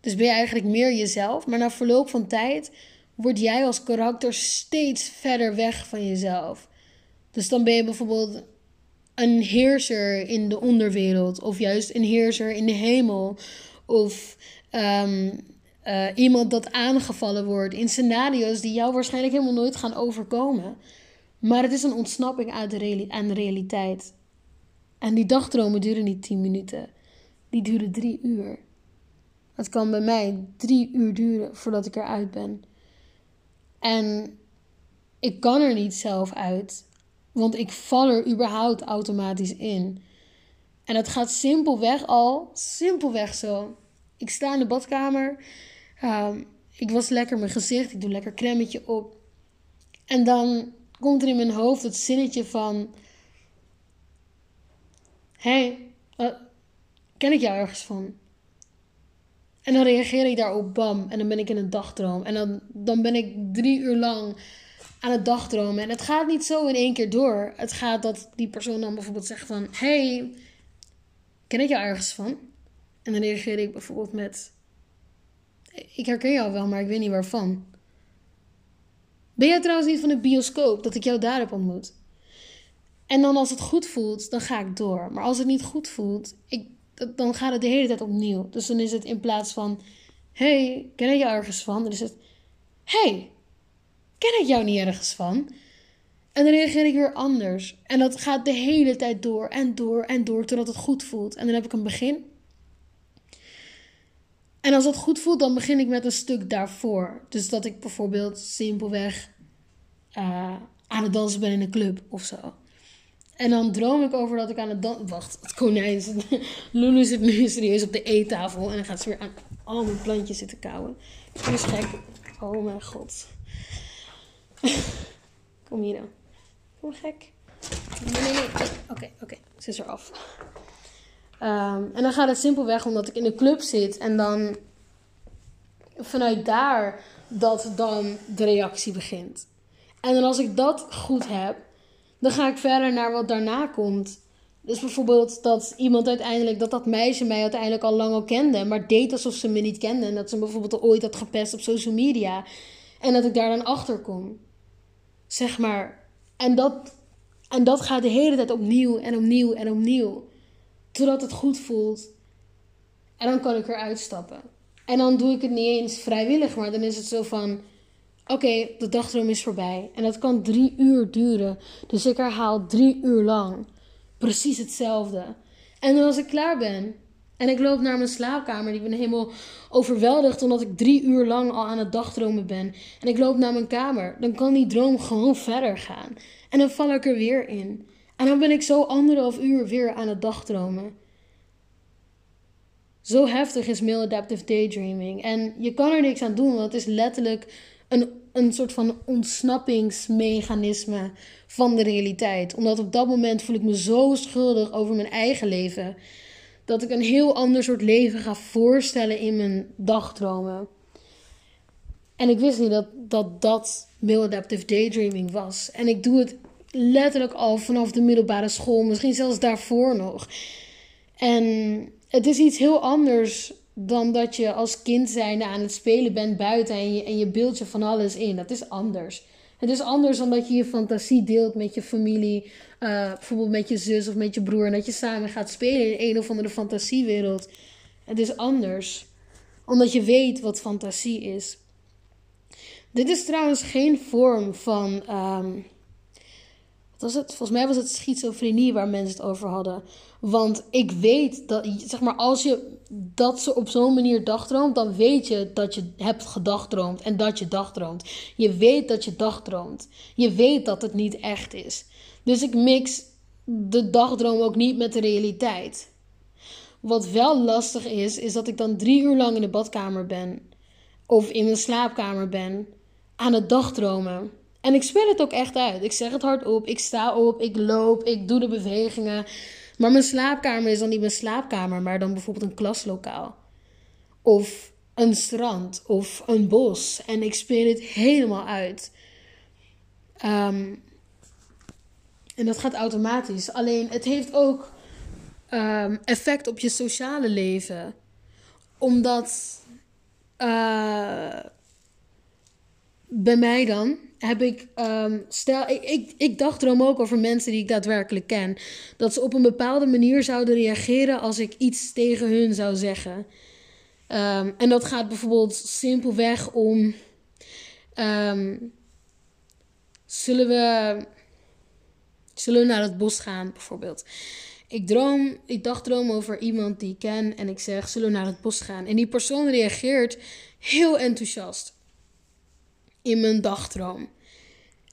Dus ben je eigenlijk meer jezelf, maar na verloop van tijd word jij als karakter steeds verder weg van jezelf. Dus dan ben je bijvoorbeeld een heerser in de onderwereld, of juist een heerser in de hemel, of um, uh, iemand dat aangevallen wordt in scenario's die jou waarschijnlijk helemaal nooit gaan overkomen. Maar het is een ontsnapping uit de aan de realiteit. En die dagdromen duren niet 10 minuten, die duren drie uur. Het kan bij mij drie uur duren voordat ik eruit ben. En ik kan er niet zelf uit, want ik val er überhaupt automatisch in. En het gaat simpelweg al, simpelweg zo. Ik sta in de badkamer Um, ik was lekker mijn gezicht, ik doe lekker cremmetje op. En dan komt er in mijn hoofd het zinnetje van... Hé, hey, ken ik jou ergens van? En dan reageer ik daarop, bam, en dan ben ik in een dagdroom. En dan, dan ben ik drie uur lang aan het dagdromen. En het gaat niet zo in één keer door. Het gaat dat die persoon dan bijvoorbeeld zegt van... hey, ken ik jou ergens van? En dan reageer ik bijvoorbeeld met... Ik herken jou wel, maar ik weet niet waarvan. Ben jij trouwens niet van de bioscoop dat ik jou daar heb ontmoet? En dan als het goed voelt, dan ga ik door. Maar als het niet goed voelt, ik, dan gaat het de hele tijd opnieuw. Dus dan is het in plaats van: hey, ken ik jou ergens van? Dan is het: hey, ken ik jou niet ergens van? En dan reageer ik weer anders. En dat gaat de hele tijd door en door en door totdat het goed voelt. En dan heb ik een begin en als dat goed voelt, dan begin ik met een stuk daarvoor. Dus dat ik bijvoorbeeld simpelweg uh, aan het dansen ben in een club of zo. En dan droom ik over dat ik aan het dansen... Wacht, het konijn zit... Lulu zit nu serieus op de eettafel. En dan gaat ze weer aan al mijn plantjes zitten kauwen. Dat is gek. Oh mijn god. Kom hier dan. Kom gek. Nee, nee, nee. Oké, oké. Ze is er af. Um, en dan gaat het simpelweg omdat ik in de club zit en dan vanuit daar dat dan de reactie begint. En dan als ik dat goed heb, dan ga ik verder naar wat daarna komt. Dus bijvoorbeeld dat iemand uiteindelijk, dat dat meisje mij uiteindelijk al lang al kende, maar deed alsof ze me niet kende. En dat ze bijvoorbeeld al ooit had gepest op social media. En dat ik daar dan achter kom. Zeg maar. En dat, en dat gaat de hele tijd opnieuw en opnieuw en opnieuw. Totdat het goed voelt. En dan kan ik eruit stappen. En dan doe ik het niet eens vrijwillig, maar dan is het zo van: oké, de dagdroom is voorbij. En dat kan drie uur duren. Dus ik herhaal drie uur lang precies hetzelfde. En als ik klaar ben en ik loop naar mijn slaapkamer, ik ben helemaal overweldigd omdat ik drie uur lang al aan het dagdromen ben. En ik loop naar mijn kamer, dan kan die droom gewoon verder gaan. En dan val ik er weer in. En dan ben ik zo anderhalf uur weer aan het dagdromen. Zo heftig is maladaptive daydreaming. En je kan er niks aan doen, want het is letterlijk een, een soort van ontsnappingsmechanisme van de realiteit. Omdat op dat moment voel ik me zo schuldig over mijn eigen leven. Dat ik een heel ander soort leven ga voorstellen in mijn dagdromen. En ik wist niet dat dat, dat maladaptive daydreaming was. En ik doe het letterlijk al vanaf de middelbare school, misschien zelfs daarvoor nog. En het is iets heel anders dan dat je als kind zijnde aan het spelen bent buiten en je, en je beeld je van alles in. Dat is anders. Het is anders dan dat je je fantasie deelt met je familie, uh, bijvoorbeeld met je zus of met je broer, en dat je samen gaat spelen in een of andere fantasiewereld. Het is anders, omdat je weet wat fantasie is. Dit is trouwens geen vorm van. Um, wat was het? Volgens mij was het schizofrenie waar mensen het over hadden. Want ik weet dat, zeg maar, als je dat ze op zo'n manier dagdroomt, dan weet je dat je hebt gedagdroomd en dat je dagdroomt. Je weet dat je dagdroomt. Je weet dat het niet echt is. Dus ik mix de dagdroom ook niet met de realiteit. Wat wel lastig is, is dat ik dan drie uur lang in de badkamer ben. Of in mijn slaapkamer ben. Aan het dagdromen. En ik speel het ook echt uit. Ik zeg het hardop. Ik sta op. Ik loop. Ik doe de bewegingen. Maar mijn slaapkamer is dan niet mijn slaapkamer, maar dan bijvoorbeeld een klaslokaal. Of een strand of een bos. En ik speel het helemaal uit. Ehm, en dat gaat automatisch. Alleen het heeft ook ehm, effect op je sociale leven. Omdat uh, bij mij dan heb ik, um, stel, ik, ik, ik dacht erom ook over mensen die ik daadwerkelijk ken. Dat ze op een bepaalde manier zouden reageren als ik iets tegen hun zou zeggen. Um, en dat gaat bijvoorbeeld simpelweg om. Um, zullen we. Zullen we naar het bos gaan, bijvoorbeeld? Ik droom, ik dacht droom over iemand die ik ken en ik zeg: Zullen we naar het bos gaan? En die persoon reageert heel enthousiast in mijn dagdroom.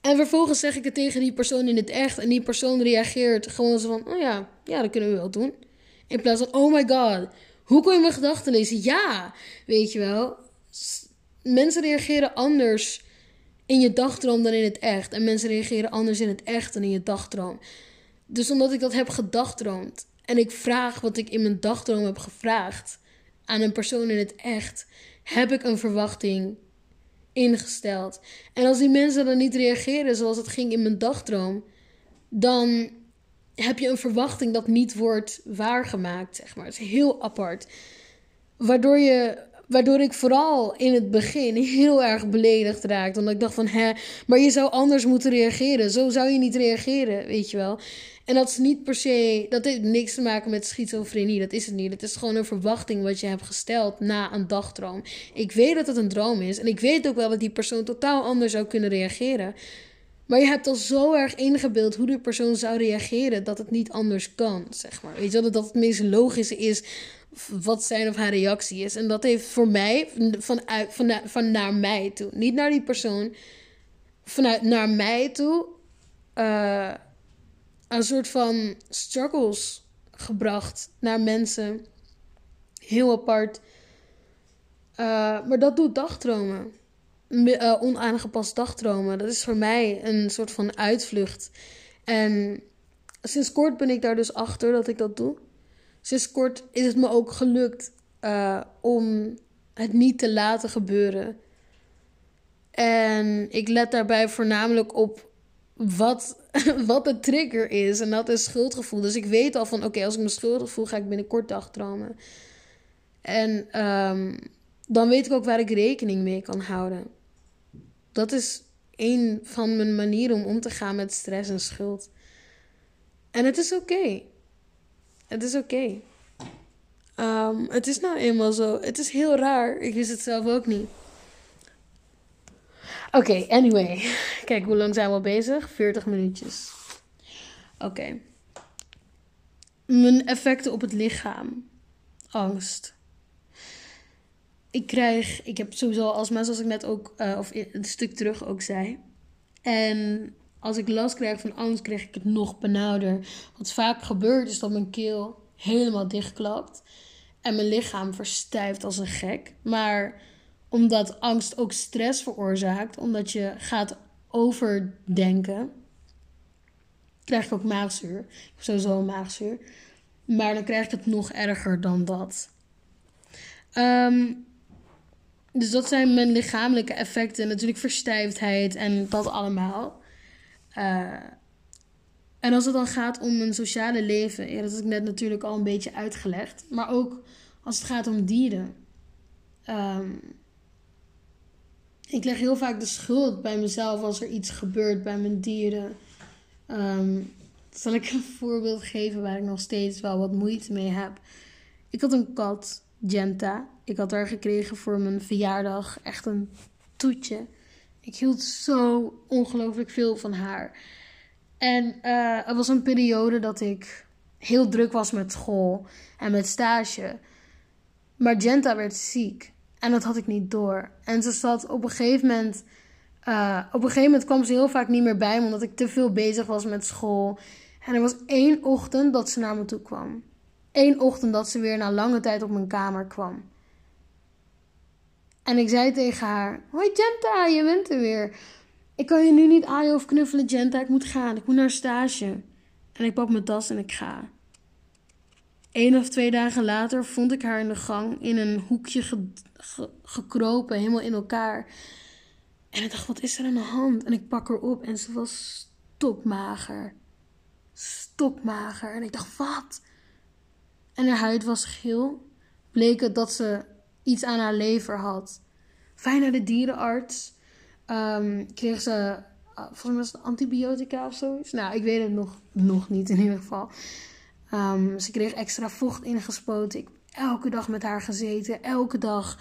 En vervolgens zeg ik het tegen die persoon in het echt. En die persoon reageert gewoon zo van: Oh ja, ja, dat kunnen we wel doen. In plaats van: Oh my god, hoe kon je mijn gedachten lezen? Ja, weet je wel. Mensen reageren anders in je dagdroom dan in het echt. En mensen reageren anders in het echt dan in je dagdroom. Dus omdat ik dat heb gedagdroomd. En ik vraag wat ik in mijn dagdroom heb gevraagd aan een persoon in het echt. Heb ik een verwachting ingesteld. En als die mensen dan niet reageren zoals het ging in mijn dagdroom, dan heb je een verwachting dat niet wordt waargemaakt, zeg maar. Het is heel apart. Waardoor, je, waardoor ik vooral in het begin heel erg beledigd raakte. Omdat ik dacht van, hè, maar je zou anders moeten reageren. Zo zou je niet reageren, weet je wel. En dat is niet per se, dat heeft niks te maken met schizofrenie, dat is het niet. Het is gewoon een verwachting wat je hebt gesteld na een dagdroom. Ik weet dat het een droom is en ik weet ook wel dat die persoon totaal anders zou kunnen reageren. Maar je hebt al zo erg ingebeeld hoe die persoon zou reageren dat het niet anders kan, zeg maar. Weet je wel, dat het meest logische is wat zijn of haar reactie is. En dat heeft voor mij, vanuit, van, van naar mij toe, niet naar die persoon, vanuit naar mij toe, uh, een soort van struggles gebracht naar mensen. Heel apart. Uh, maar dat doet dagdromen. Uh, onaangepast dagdromen. Dat is voor mij een soort van uitvlucht. En sinds kort ben ik daar dus achter dat ik dat doe. Sinds kort is het me ook gelukt uh, om het niet te laten gebeuren. En ik let daarbij voornamelijk op wat, wat de trigger is. En dat is schuldgevoel. Dus ik weet al van oké, als ik me schuldig voel, ga ik binnenkort dagdromen. En ehm, dan weet ik ook waar ik rekening mee kan houden. Dat is een van mijn manieren om om te gaan met stress en schuld. En het is oké. Het is oké. Ehm, het is nou eenmaal zo. Het is heel raar. Ik wist het zelf ook niet. Oké, anyway. Kijk, hoe lang zijn we al bezig? 40 minuutjes. Oké. Mijn effecten op het lichaam. Angst. Ik krijg, ik heb sowieso alsmaar, zoals ik net ook, uh, of een stuk terug ook zei. En als ik last krijg van angst, krijg ik het nog benauwder. Wat vaak gebeurt, is dat mijn keel helemaal dichtklapt. En mijn lichaam verstijft als een gek. Maar omdat angst ook stress veroorzaakt, omdat je gaat overdenken, krijg ik ook maagzuur. Sowieso een maagzuur. Maar dan krijg ik het nog erger dan dat. Ehm, dus dat zijn mijn lichamelijke effecten. Natuurlijk verstijfdheid en dat allemaal. Uh, en als het dan gaat om een sociale leven, ja, dat heb ik net natuurlijk al een beetje uitgelegd. Maar ook als het gaat om dieren. Um, ik leg heel vaak de schuld bij mezelf als er iets gebeurt bij mijn dieren. Um, zal ik een voorbeeld geven waar ik nog steeds wel wat moeite mee heb. Ik had een kat, Genta. Ik had haar gekregen voor mijn verjaardag. Echt een toetje. Ik hield zo ongelooflijk veel van haar. En uh, er was een periode dat ik heel druk was met school en met stage. Maar Genta werd ziek. En dat had ik niet door. En ze zat op een gegeven moment. Uh, op een gegeven moment kwam ze heel vaak niet meer bij me, omdat ik te veel bezig was met school. En er was één ochtend dat ze naar me toe kwam. Eén ochtend dat ze weer na lange tijd op mijn kamer kwam. En ik zei tegen haar: Hoi Genta, je bent er weer. Ik kan je nu niet aaien of knuffelen, Genta. Ik moet gaan. Ik moet naar stage. En ik pak mijn tas en ik ga. Eén of twee dagen later vond ik haar in de gang in een hoekje gekropen, helemaal in elkaar. En ik dacht, wat is er aan de hand? En ik pak haar op en ze was stokmager. Stokmager. En ik dacht, wat? En haar huid was geel. Bleek het dat ze iets aan haar lever had. Fijn naar de dierenarts. Um, kreeg ze, uh, volgens mij was het antibiotica of zoiets. Nou, ik weet het nog, nog niet in ieder geval. Um, ze kreeg extra vocht ingespoten. Ik heb elke dag met haar gezeten, elke dag.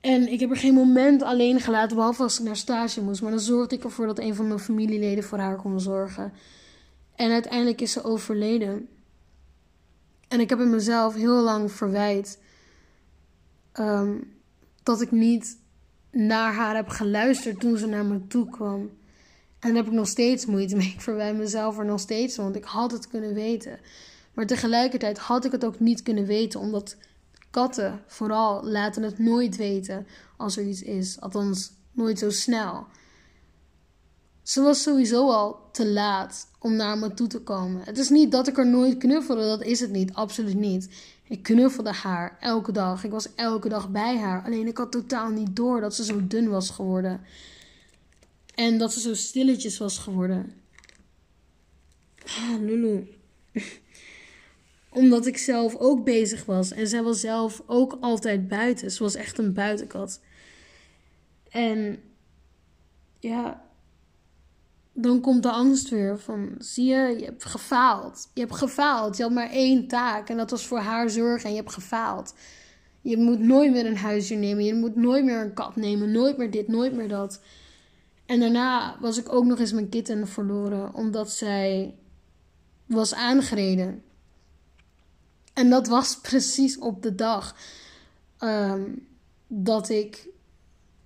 En ik heb er geen moment alleen gelaten, behalve als ik naar stage moest. Maar dan zorgde ik ervoor dat een van mijn familieleden voor haar kon zorgen. En uiteindelijk is ze overleden. En ik heb in mezelf heel lang verwijt um, dat ik niet naar haar heb geluisterd toen ze naar me toe kwam. En daar heb ik nog steeds moeite mee. Ik verwijt mezelf er nog steeds want ik had het kunnen weten. Maar tegelijkertijd had ik het ook niet kunnen weten, omdat katten vooral laten het nooit weten als er iets is. Althans, nooit zo snel. Ze was sowieso al te laat om naar me toe te komen. Het is niet dat ik er nooit knuffelde, dat is het niet, absoluut niet. Ik knuffelde haar elke dag. Ik was elke dag bij haar. Alleen ik had totaal niet door dat ze zo dun was geworden. En dat ze zo stilletjes was geworden. Ah, Lulu. Omdat ik zelf ook bezig was. En zij was zelf ook altijd buiten. Ze was echt een buitenkat. En ja, dan komt de angst weer van, zie je, je hebt gefaald. Je hebt gefaald. Je had maar één taak en dat was voor haar zorgen en je hebt gefaald. Je moet nooit meer een huisje nemen. Je moet nooit meer een kat nemen. Nooit meer dit, nooit meer dat. En daarna was ik ook nog eens mijn kitten verloren, omdat zij was aangereden. En dat was precies op de dag ehm, dat ik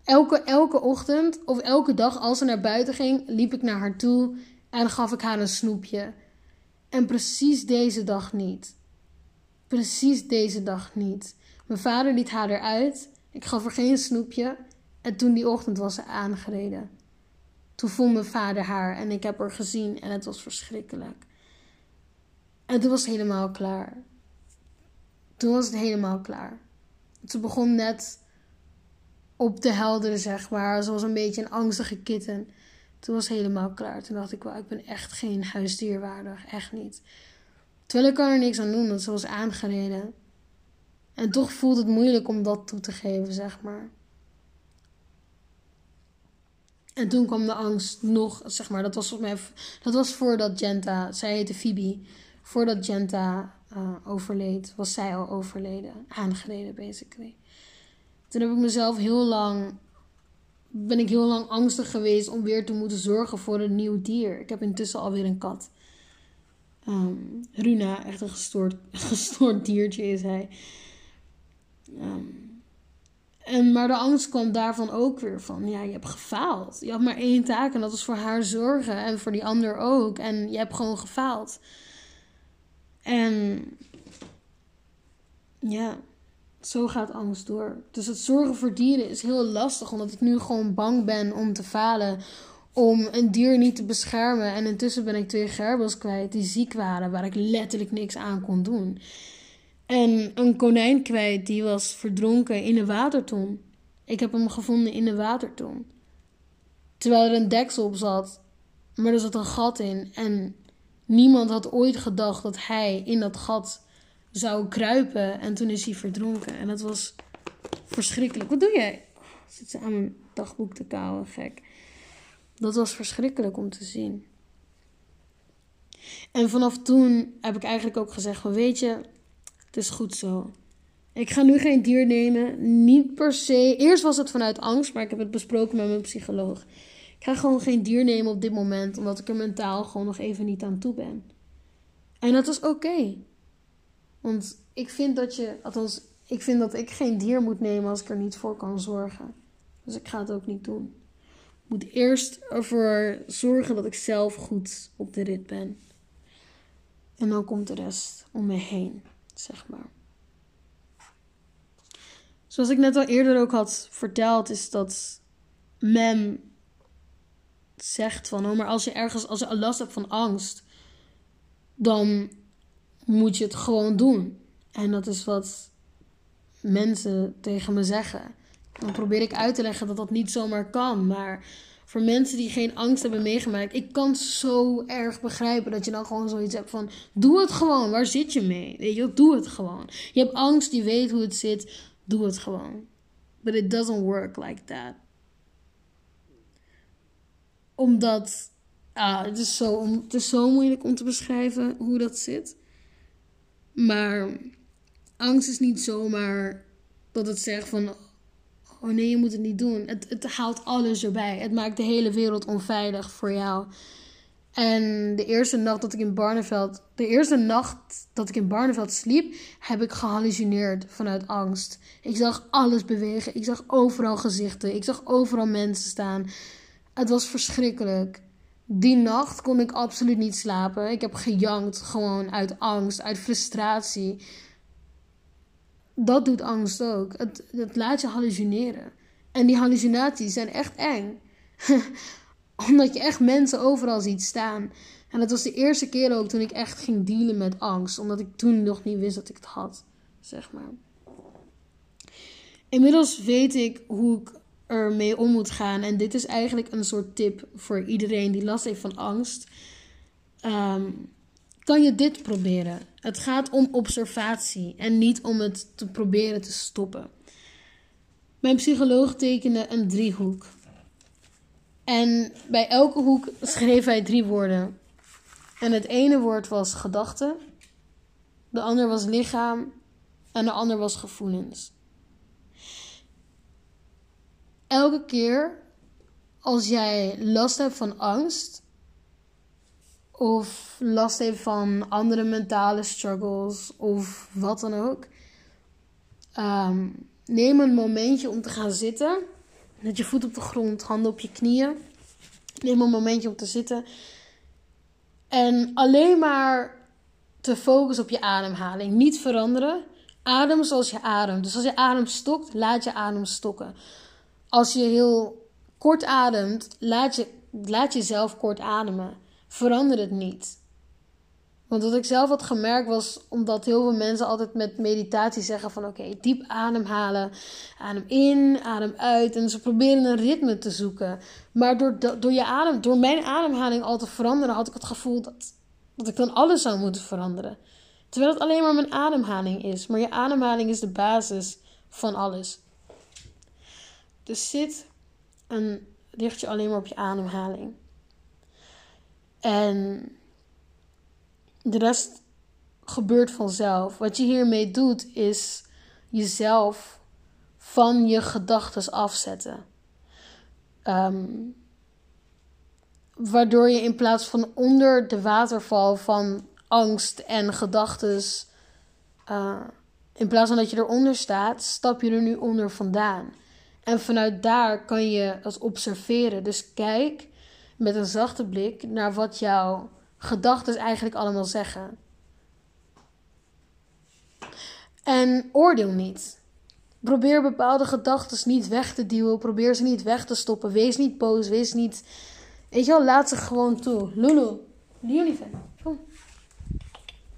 elke, elke ochtend of elke dag als ze naar buiten ging, liep ik naar haar toe en gaf ik haar een snoepje. En precies deze dag niet. Precies deze dag niet. Mijn vader liet haar eruit. Ik gaf haar geen snoepje. En toen die ochtend was ze aangereden. Toen vond mijn vader haar en ik heb haar gezien en het was verschrikkelijk. En toen was het helemaal klaar. Toen was het helemaal klaar. ze begon net op te helderen, zeg maar. Ze was een beetje een angstige kitten. Toen was het helemaal klaar. Toen dacht ik, wel, ik ben echt geen huisdierwaardig. Echt niet. Terwijl ik kan er niks aan doen, dat ze was aangereden. En toch voelt het moeilijk om dat toe te geven, zeg maar. En toen kwam de angst nog, zeg maar, dat was volgens mij, dat was voordat Genta, zij heette Phoebe, voordat Genta uh, overleed, was zij al overleden, aangereden basically. Toen heb ik mezelf heel lang, ben ik heel lang angstig geweest om weer te moeten zorgen voor een nieuw dier. Ik heb intussen alweer een kat. Um, Runa, echt een gestoord, gestoord diertje is hij. Um, en, maar de angst kwam daarvan ook weer van, ja, je hebt gefaald. Je had maar één taak en dat was voor haar zorgen en voor die ander ook. En je hebt gewoon gefaald. En ja, zo gaat angst door. Dus het zorgen voor dieren is heel lastig, omdat ik nu gewoon bang ben om te falen. Om een dier niet te beschermen. En intussen ben ik twee gerbels kwijt die ziek waren, waar ik letterlijk niks aan kon doen. En een konijn kwijt die was verdronken in een waterton. Ik heb hem gevonden in de waterton. Terwijl er een deksel op zat, maar er zat een gat in. En niemand had ooit gedacht dat hij in dat gat zou kruipen. En toen is hij verdronken. En dat was verschrikkelijk. Wat doe jij? Zit ze aan mijn dagboek te kauwen, gek. Dat was verschrikkelijk om te zien. En vanaf toen heb ik eigenlijk ook gezegd: Weet je, het is goed zo. Ik ga nu geen dier nemen. Niet per se. Eerst was het vanuit angst, maar ik heb het besproken met mijn psycholoog. Ik ga gewoon geen dier nemen op dit moment, omdat ik er mentaal gewoon nog even niet aan toe ben. En dat is oké. Want ik vind dat je, althans, ik vind dat ik geen dier moet nemen als ik er niet voor kan zorgen. Dus ik ga het ook niet doen. Ik moet eerst ervoor zorgen dat ik zelf goed op de rit ben. En dan komt de rest om me heen zeg maar. Zoals ik net al eerder ook had verteld, is dat men zegt van, oh, maar als je ergens, als je last hebt van angst, dan moet je het gewoon doen. En dat is wat mensen tegen me zeggen. Dan probeer ik uit te leggen dat dat niet zomaar kan, maar voor mensen die geen angst hebben meegemaakt. Ik kan zo erg begrijpen dat je dan gewoon zoiets hebt van: doe het gewoon. Waar zit je mee? Weet je, doe het gewoon. Je hebt angst, je weet hoe het zit. Doe het gewoon. But it doesn't work like that. Omdat, ah, het is, zo, het is zo moeilijk om te beschrijven hoe dat zit. Maar angst is niet zomaar dat het zegt van oh nee, je moet het niet doen. Het, het haalt alles erbij. Het maakt de hele wereld onveilig voor jou. En de eerste nacht dat ik in Barneveld, de eerste nacht dat ik in Barneveld sliep, heb ik gehallucineerd vanuit angst. Ik zag alles bewegen. Ik zag overal gezichten. Ik zag overal mensen staan. Het was verschrikkelijk. Die nacht kon ik absoluut niet slapen. Ik heb gejankt gewoon uit angst, uit frustratie dat doet angst ook. Het, het laat je hallucineren. En die hallucinaties zijn echt eng. Omdat je echt mensen overal ziet staan. En dat was de eerste keer ook toen ik echt ging dealen met angst. Omdat ik toen nog niet wist dat ik het had. Zeg maar. Inmiddels weet ik hoe ik ermee om moet gaan. En dit is eigenlijk een soort tip voor iedereen die last heeft van angst. Um, kan je dit proberen. Het gaat om observatie en niet om het te proberen te stoppen. Mijn psycholoog tekende een driehoek. En bij elke hoek schreef hij drie woorden. En het ene woord was gedachte, de ander was lichaam en de ander was gevoelens. Elke keer als jij last hebt van angst, of last heeft van andere mentale struggles of wat dan ook. Ehm, neem een momentje om te gaan zitten. Met je voet op de grond, handen op je knieën. Neem een momentje om te zitten. En alleen maar te focussen op je ademhaling. Niet veranderen. Adem zoals je ademt. Dus als je adem stokt, laat je adem stokken. Als je heel kort ademt, laat, je, laat jezelf kort ademen. Verander het niet. Want wat ik zelf had gemerkt was omdat heel veel mensen altijd met meditatie zeggen van oké, diep ademhalen, adem in, adem uit. En ze proberen een ritme te zoeken. Maar door, door, je adem, door mijn ademhaling al te veranderen, had ik het gevoel dat, dat ik dan alles zou moeten veranderen. Terwijl het alleen maar mijn ademhaling is. Maar je ademhaling is de basis van alles. Dus zit en richt je alleen maar op je ademhaling. En de rest gebeurt vanzelf. Wat je hiermee doet is jezelf van je gedachten afzetten. Ehm, waardoor je in plaats van onder de waterval van angst en gedachten, uh, in plaats van dat je eronder staat, stap je er nu onder vandaan. En vanuit daar kan je het observeren. Dus kijk met een zachte blik naar wat jouw gedachten eigenlijk allemaal zeggen. En oordeel niet. Probeer bepaalde gedachten niet weg te duwen. Probeer ze niet weg te stoppen. Wees niet boos. Wees niet. Weet je wel, laat ze gewoon toe. Lulu, lieve. Kom.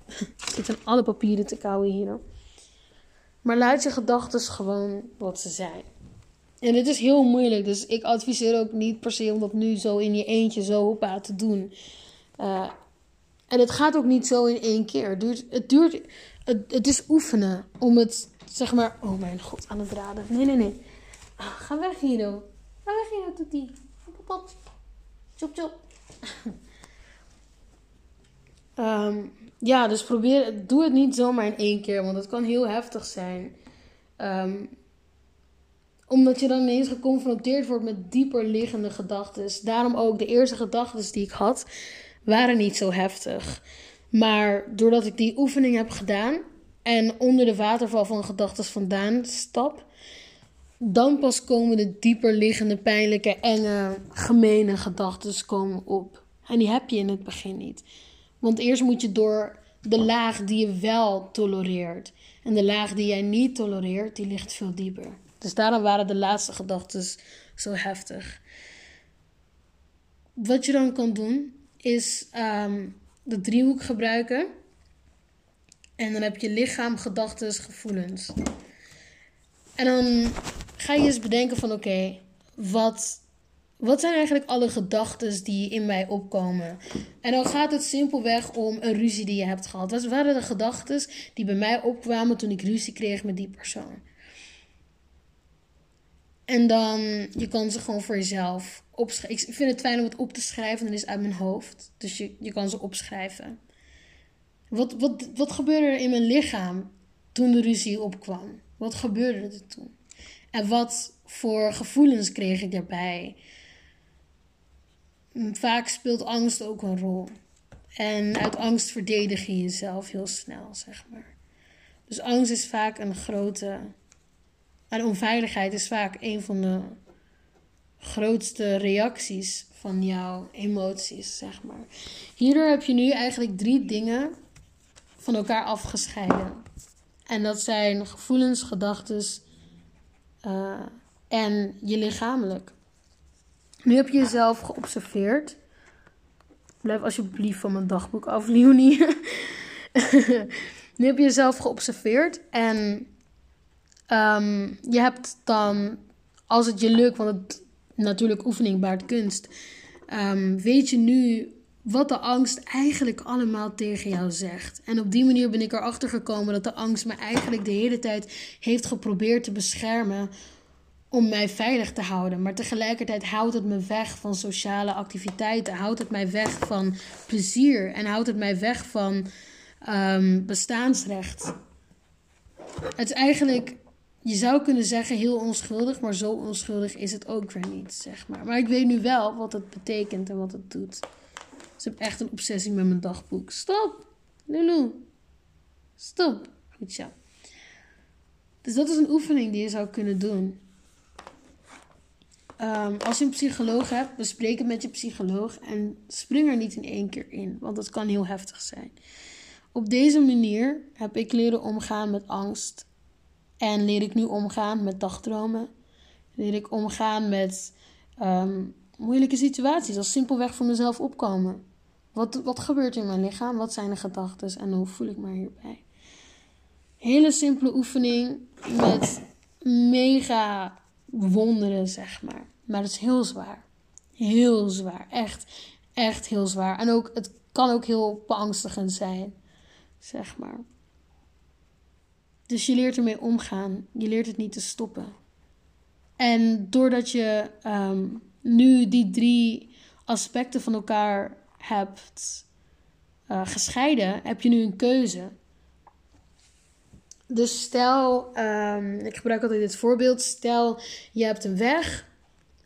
Ik zit alle papieren te kauwen hier. Maar laat je gedachten gewoon wat ze zijn. En het is heel moeilijk. Dus ik adviseer ook niet per se om dat nu zo in je eentje zo hoppa te doen. Uh, en het gaat ook niet zo in één keer. Het duurt, het, duurt het, het is oefenen om het, zeg maar, oh mijn god, aan het raden. Nee, nee, nee. Ah, ga weg, Hiro. Ga weg, Hiro, Toetie. Pop, pop. Chop, chop. um, ja, dus probeer, doe het niet zomaar in één keer, want het kan heel heftig zijn. Um, omdat je dan ineens geconfronteerd wordt met dieper liggende gedachten. Daarom ook de eerste gedachten die ik had, waren niet zo heftig. Maar doordat ik die oefening heb gedaan en onder de waterval van gedachten vandaan stap, dan pas komen de dieper liggende, pijnlijke, enge, gemene gedachten komen op. En die heb je in het begin niet. Want eerst moet je door de laag die je wel tolereert. En de laag die jij niet tolereert, die ligt veel dieper. Dus daarom waren de laatste gedachten zo heftig. Wat je dan kan doen, is ehm, de driehoek gebruiken. En dan heb je lichaam, gedachten, gevoelens. En dan ga je eens bedenken van oké, wat, wat zijn eigenlijk alle gedachten die in mij opkomen? En dan gaat het simpelweg om een ruzie die je hebt gehad. Wat waren de gedachten die bij mij opkwamen toen ik ruzie kreeg met die persoon? En dan, je kan ze gewoon voor jezelf opschrijven. Ik vind het fijn om het op te schrijven, dan is het uit mijn hoofd. Dus je, je kan ze opschrijven. Wat, wat, wat gebeurde er in mijn lichaam toen de ruzie opkwam? Wat gebeurde er toen? En wat voor gevoelens kreeg ik daarbij? Mm, vaak speelt angst ook een rol. En uit angst verdedig je jezelf heel snel, zeg maar. Dus angst is vaak een grote maar onveiligheid is vaak een van de grootste reacties van jouw emoties, zeg maar. Hierdoor heb je nu eigenlijk drie dingen van elkaar afgescheiden. En dat zijn gevoelens, gedachten uh, en je lichamelijk. Nu heb je jezelf geobserveerd. Blijf alsjeblieft van mijn dagboek af, Leonie. nu heb je jezelf geobserveerd en Ehm, je hebt dan, als het je lukt, want het natuurlijk oefening baart kunst, um, weet je nu wat de angst eigenlijk allemaal tegen jou zegt. En op die manier ben ik erachter gekomen dat de angst me eigenlijk de hele tijd heeft geprobeerd te beschermen om mij veilig te houden. Maar tegelijkertijd houdt het me weg van sociale activiteiten, houdt het mij weg van plezier en houdt het mij weg van um, bestaansrecht. Het is eigenlijk je zou kunnen zeggen heel onschuldig, maar zo onschuldig is het ook weer niet, zeg maar. Maar ik weet nu wel wat het betekent en wat het doet. Dus ik heb echt een obsessie met mijn dagboek. Stop, Lulu. Stop. Goed zo. Dus dat is een oefening die je zou kunnen doen. Ehm, als je een psycholoog hebt, bespreek het met je psycholoog en spring er niet in één keer in, want dat kan heel heftig zijn. Op deze manier heb ik leren omgaan met angst en leer ik nu omgaan met dagdromen. Leer ik omgaan met um, moeilijke situaties als simpelweg voor mezelf opkomen. Wat, wat gebeurt in mijn lichaam? Wat zijn de gedachten en hoe voel ik me hierbij? Hele simpele oefening met mega wonderen, zeg maar. Maar het is heel zwaar. Heel zwaar. Echt, echt heel zwaar. En ook, het kan ook heel beangstigend zijn, zeg maar. Dus je leert ermee omgaan. Je leert het niet te stoppen. En doordat je ehm, nu die drie aspecten van elkaar hebt uh, gescheiden, heb je nu een keuze. Dus stel, um, ik gebruik altijd dit voorbeeld. Stel, je hebt een weg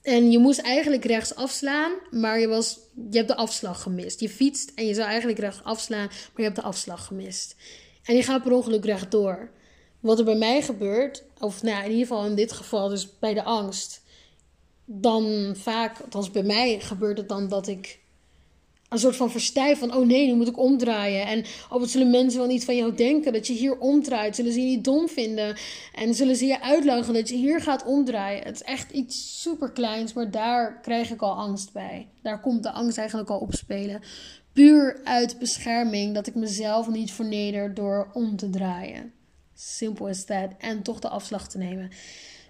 en je moest eigenlijk rechts afslaan, maar je, was, je hebt de afslag gemist. Je fietst en je zou eigenlijk rechts afslaan, maar je hebt de afslag gemist. En je gaat per ongeluk rechtdoor. Wat er bij mij gebeurt, of nou, in ieder geval in dit geval, dus bij de angst, dan vaak, althans bij mij gebeurt het dan dat ik een soort van verstijf van, oh nee, nu moet ik omdraaien. En oh, wat zullen mensen wel niet van jou denken dat je hier omdraait? Zullen ze je niet dom vinden? En zullen ze je uitlachen dat je hier gaat omdraaien? Het is echt iets super kleins, maar daar krijg ik al angst bij. Daar komt de angst eigenlijk al op spelen. Puur uit bescherming dat ik mezelf niet verneder door om te draaien. Simpel as that. En toch de afslag te nemen.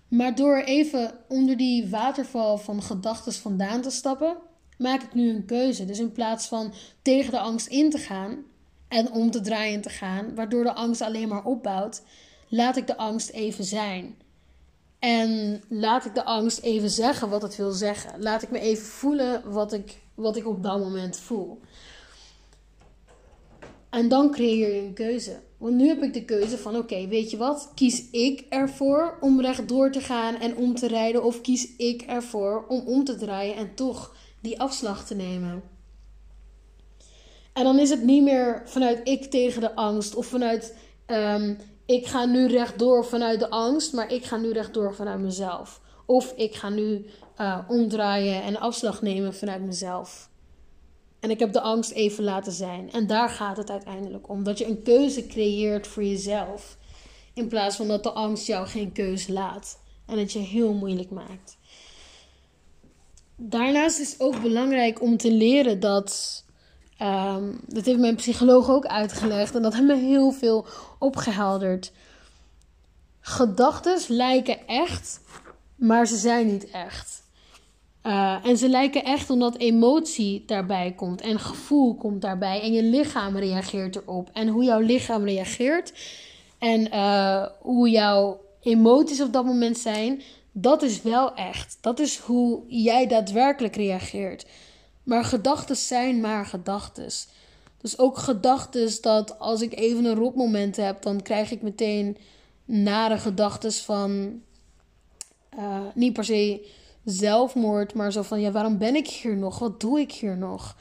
Maar door even onder die waterval van gedachten vandaan te stappen, maak ik nu een keuze. Dus in plaats van tegen de angst in te gaan en om te draaien te gaan, waardoor de angst alleen maar opbouwt, laat ik de angst even zijn. En laat ik de angst even zeggen wat het wil zeggen. Laat ik me even voelen wat ik, wat ik op dat moment voel. En dan creëer je een keuze. Want nu heb ik de keuze van: oké, weet je wat? Kies ik ervoor om rechtdoor te gaan en om te rijden? Of kies ik ervoor om om te draaien en toch die afslag te nemen? En dan is het niet meer vanuit ik tegen de angst of vanuit ehm, ik ga nu rechtdoor vanuit de angst, maar ik ga nu rechtdoor vanuit mezelf. Of ik ga nu uh, omdraaien en afslag nemen vanuit mezelf. En ik heb de angst even laten zijn. En daar gaat het uiteindelijk om. Dat je een keuze creëert voor jezelf. In plaats van dat de angst jou geen keuze laat. En het je heel moeilijk maakt. Daarnaast is het ook belangrijk om te leren dat. Um, dat heeft mijn psycholoog ook uitgelegd. En dat heeft me heel veel opgehelderd. Gedachten lijken echt, maar ze zijn niet echt. Uh, en ze lijken echt omdat emotie daarbij komt en gevoel komt daarbij en je lichaam reageert erop. En hoe jouw lichaam reageert en uh, hoe jouw emoties op dat moment zijn, dat is wel echt. Dat is hoe jij daadwerkelijk reageert. Maar gedachten zijn maar gedachten. Dus ook gedachten dat als ik even een rotmoment heb, dan krijg ik meteen nare gedachten van uh, niet per se zelfmoord, maar zo van ja, waarom ben ik hier nog? Wat doe ik hier nog?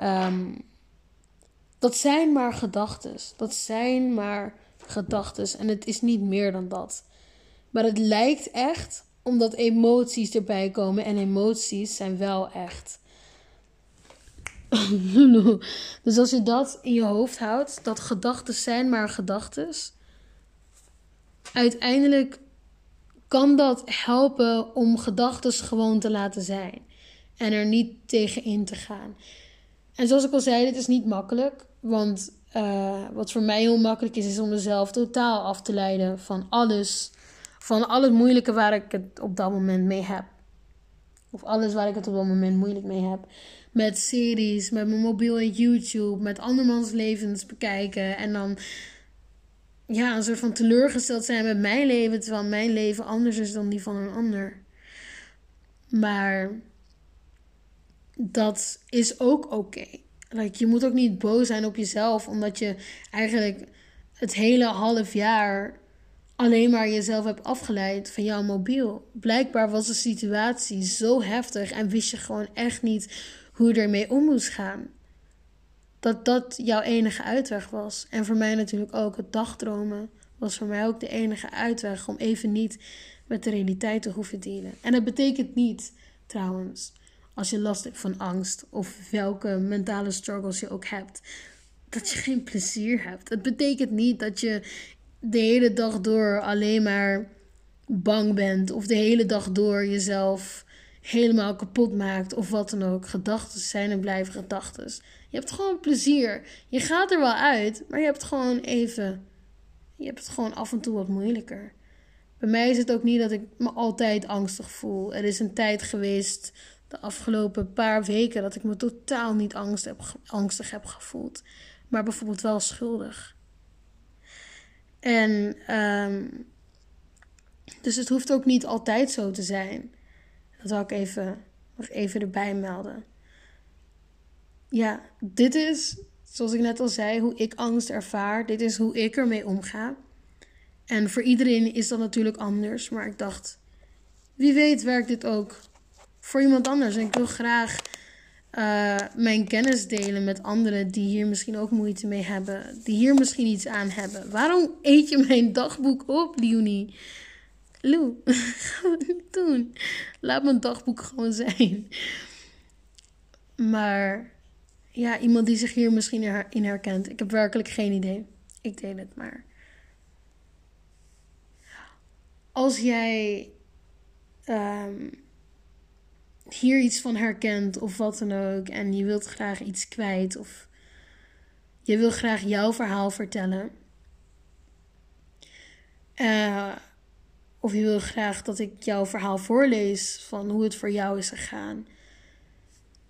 Um, dat zijn maar gedachten. Dat zijn maar gedachten. En het is niet meer dan dat. Maar het lijkt echt omdat emoties erbij komen. En emoties zijn wel echt. dus als je dat in je hoofd houdt, dat gedachten zijn maar gedachten. Uiteindelijk kan dat helpen om gedachten gewoon te laten zijn en er niet tegen in te gaan. En zoals ik al zei, dit is niet makkelijk, want uh, wat voor mij heel makkelijk is, is om mezelf totaal af te leiden van alles, van al het moeilijke waar ik het op dat moment mee heb. Of alles waar ik het op dat moment moeilijk mee heb. Met series, met mijn mobiel en YouTube, met andermans levens bekijken. En dan ja, een soort van teleurgesteld zijn met mijn leven, terwijl mijn leven anders is dan die van een ander. Maar dat is ook oké. Like, je moet ook niet boos zijn op jezelf, omdat je eigenlijk het hele half jaar alleen maar jezelf hebt afgeleid van jouw mobiel. Blijkbaar was de situatie zo heftig en wist je gewoon echt niet hoe je ermee om moest gaan dat dat jouw enige uitweg was. En voor mij natuurlijk ook het dagdromen was voor mij ook de enige uitweg om even niet met de realiteit te hoeven dealen. En dat betekent niet, trouwens, als je last hebt van angst of welke mentale struggles je ook hebt, dat je geen plezier hebt. Het betekent niet dat je de hele dag door alleen maar bang bent of de hele dag door jezelf helemaal kapot maakt of wat dan ook. Gedachten zijn en blijven gedachten. Je hebt gewoon plezier. Je gaat er wel uit, maar je hebt gewoon even. Je hebt het gewoon af en toe wat moeilijker. Bij mij is het ook niet dat ik me altijd angstig voel. Er is een tijd geweest, de afgelopen paar weken, dat ik me totaal niet angst angstig heb gevoeld. Maar bijvoorbeeld wel schuldig. En um, dus het hoeft ook niet altijd zo te zijn. Dat wil ik even, even erbij melden. Ja, dit is, zoals ik net al zei, hoe ik angst ervaar. Dit is hoe ik ermee omga. En voor iedereen is dat natuurlijk anders. Maar ik dacht, wie weet werkt dit ook voor iemand anders. En ik wil graag uh, mijn kennis delen met anderen die hier misschien ook moeite mee hebben. Die hier misschien iets aan hebben. Waarom eet je mijn dagboek op, Leonie? Lou, ga het niet doen. Laat mijn dagboek gewoon zijn. Maar ja, iemand die zich hier misschien in herkent. Ik heb werkelijk geen idee. Ik deel het maar. Als jij um, hier iets van herkent of wat dan ook. En je wilt graag iets kwijt. Of je wil graag jouw verhaal vertellen. Uh, of je wil graag dat ik jouw verhaal voorlees van hoe het voor jou is gegaan.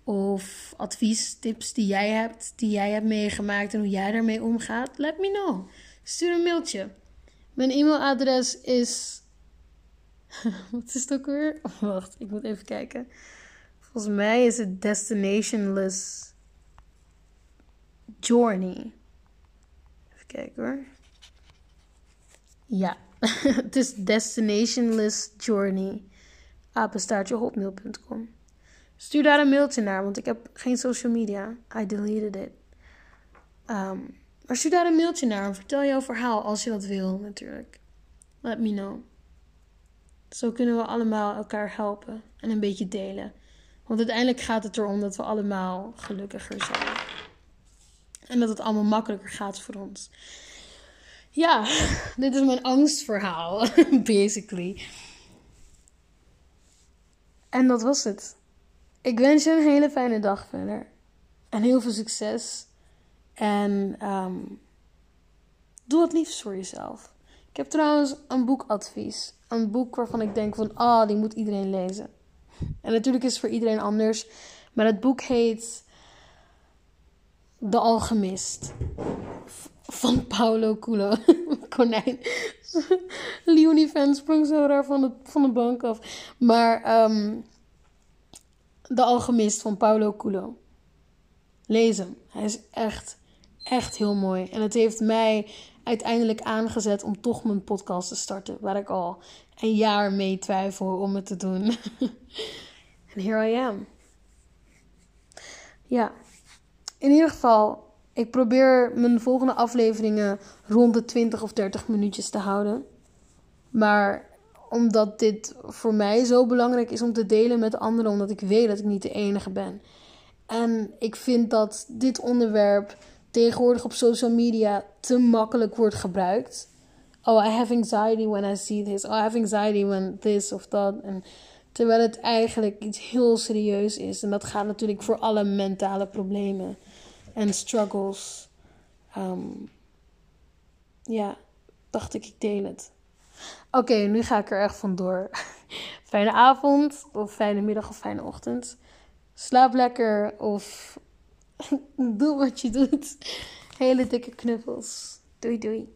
Of advies, tips die jij hebt, die jij hebt meegemaakt en hoe jij daarmee omgaat. Let me know. Stuur een mailtje. Mijn e-mailadres is. Wat is het ook weer? Oh, wacht, ik moet even kijken. Volgens mij is het Destinationless Journey. Even kijken hoor. Ja, het is Destinationless Journey. hotmail.com. Stuur daar een mailtje naar, want ik heb geen social media. I deleted it. Um, maar stuur daar een mailtje naar en vertel jouw verhaal als je dat wil, natuurlijk. Let me know. Zo kunnen we allemaal elkaar helpen en een beetje delen. Want uiteindelijk gaat het erom dat we allemaal gelukkiger zijn. En dat het allemaal makkelijker gaat voor ons. Ja, dit is mijn angstverhaal, basically. En dat was het. Ik wens je een hele fijne dag verder. En heel veel succes. En um, doe het liefst voor jezelf. Ik heb trouwens een boekadvies. Een boek waarvan ik denk van, ah, oh, die moet iedereen lezen. En natuurlijk is het voor iedereen anders. Maar het boek heet De Alchemist van Paulo Coelho. Konijn. Leonie-fan sprong zo raar van de, van de bank af. Maar um, De Alchemist van Paulo Coelho. Lees hem. Hij is echt, echt heel mooi. En het heeft mij uiteindelijk aangezet om toch mijn podcast te starten. Waar ik al een jaar mee twijfel om het te doen. En here I am. Ja, in ieder geval ik probeer mijn volgende afleveringen rond de 20 of 30 minuutjes te houden. Maar omdat dit voor mij zo belangrijk is om te delen met anderen, omdat ik weet dat ik niet de enige ben. En ik vind dat dit onderwerp tegenwoordig op social media te makkelijk wordt gebruikt. Oh, I have anxiety when I see this. Oh, I have anxiety when this of that. En terwijl het eigenlijk iets heel serieus is. En dat gaat natuurlijk voor alle mentale problemen en struggles. Um, ja, dacht ik, ik deel het. Oké, nu ga ik er echt vandoor. fijne avond, of fijne middag, of fijne ochtend. Slaap lekker, of doe wat je doet. Hele dikke knuffels. Doei, doei.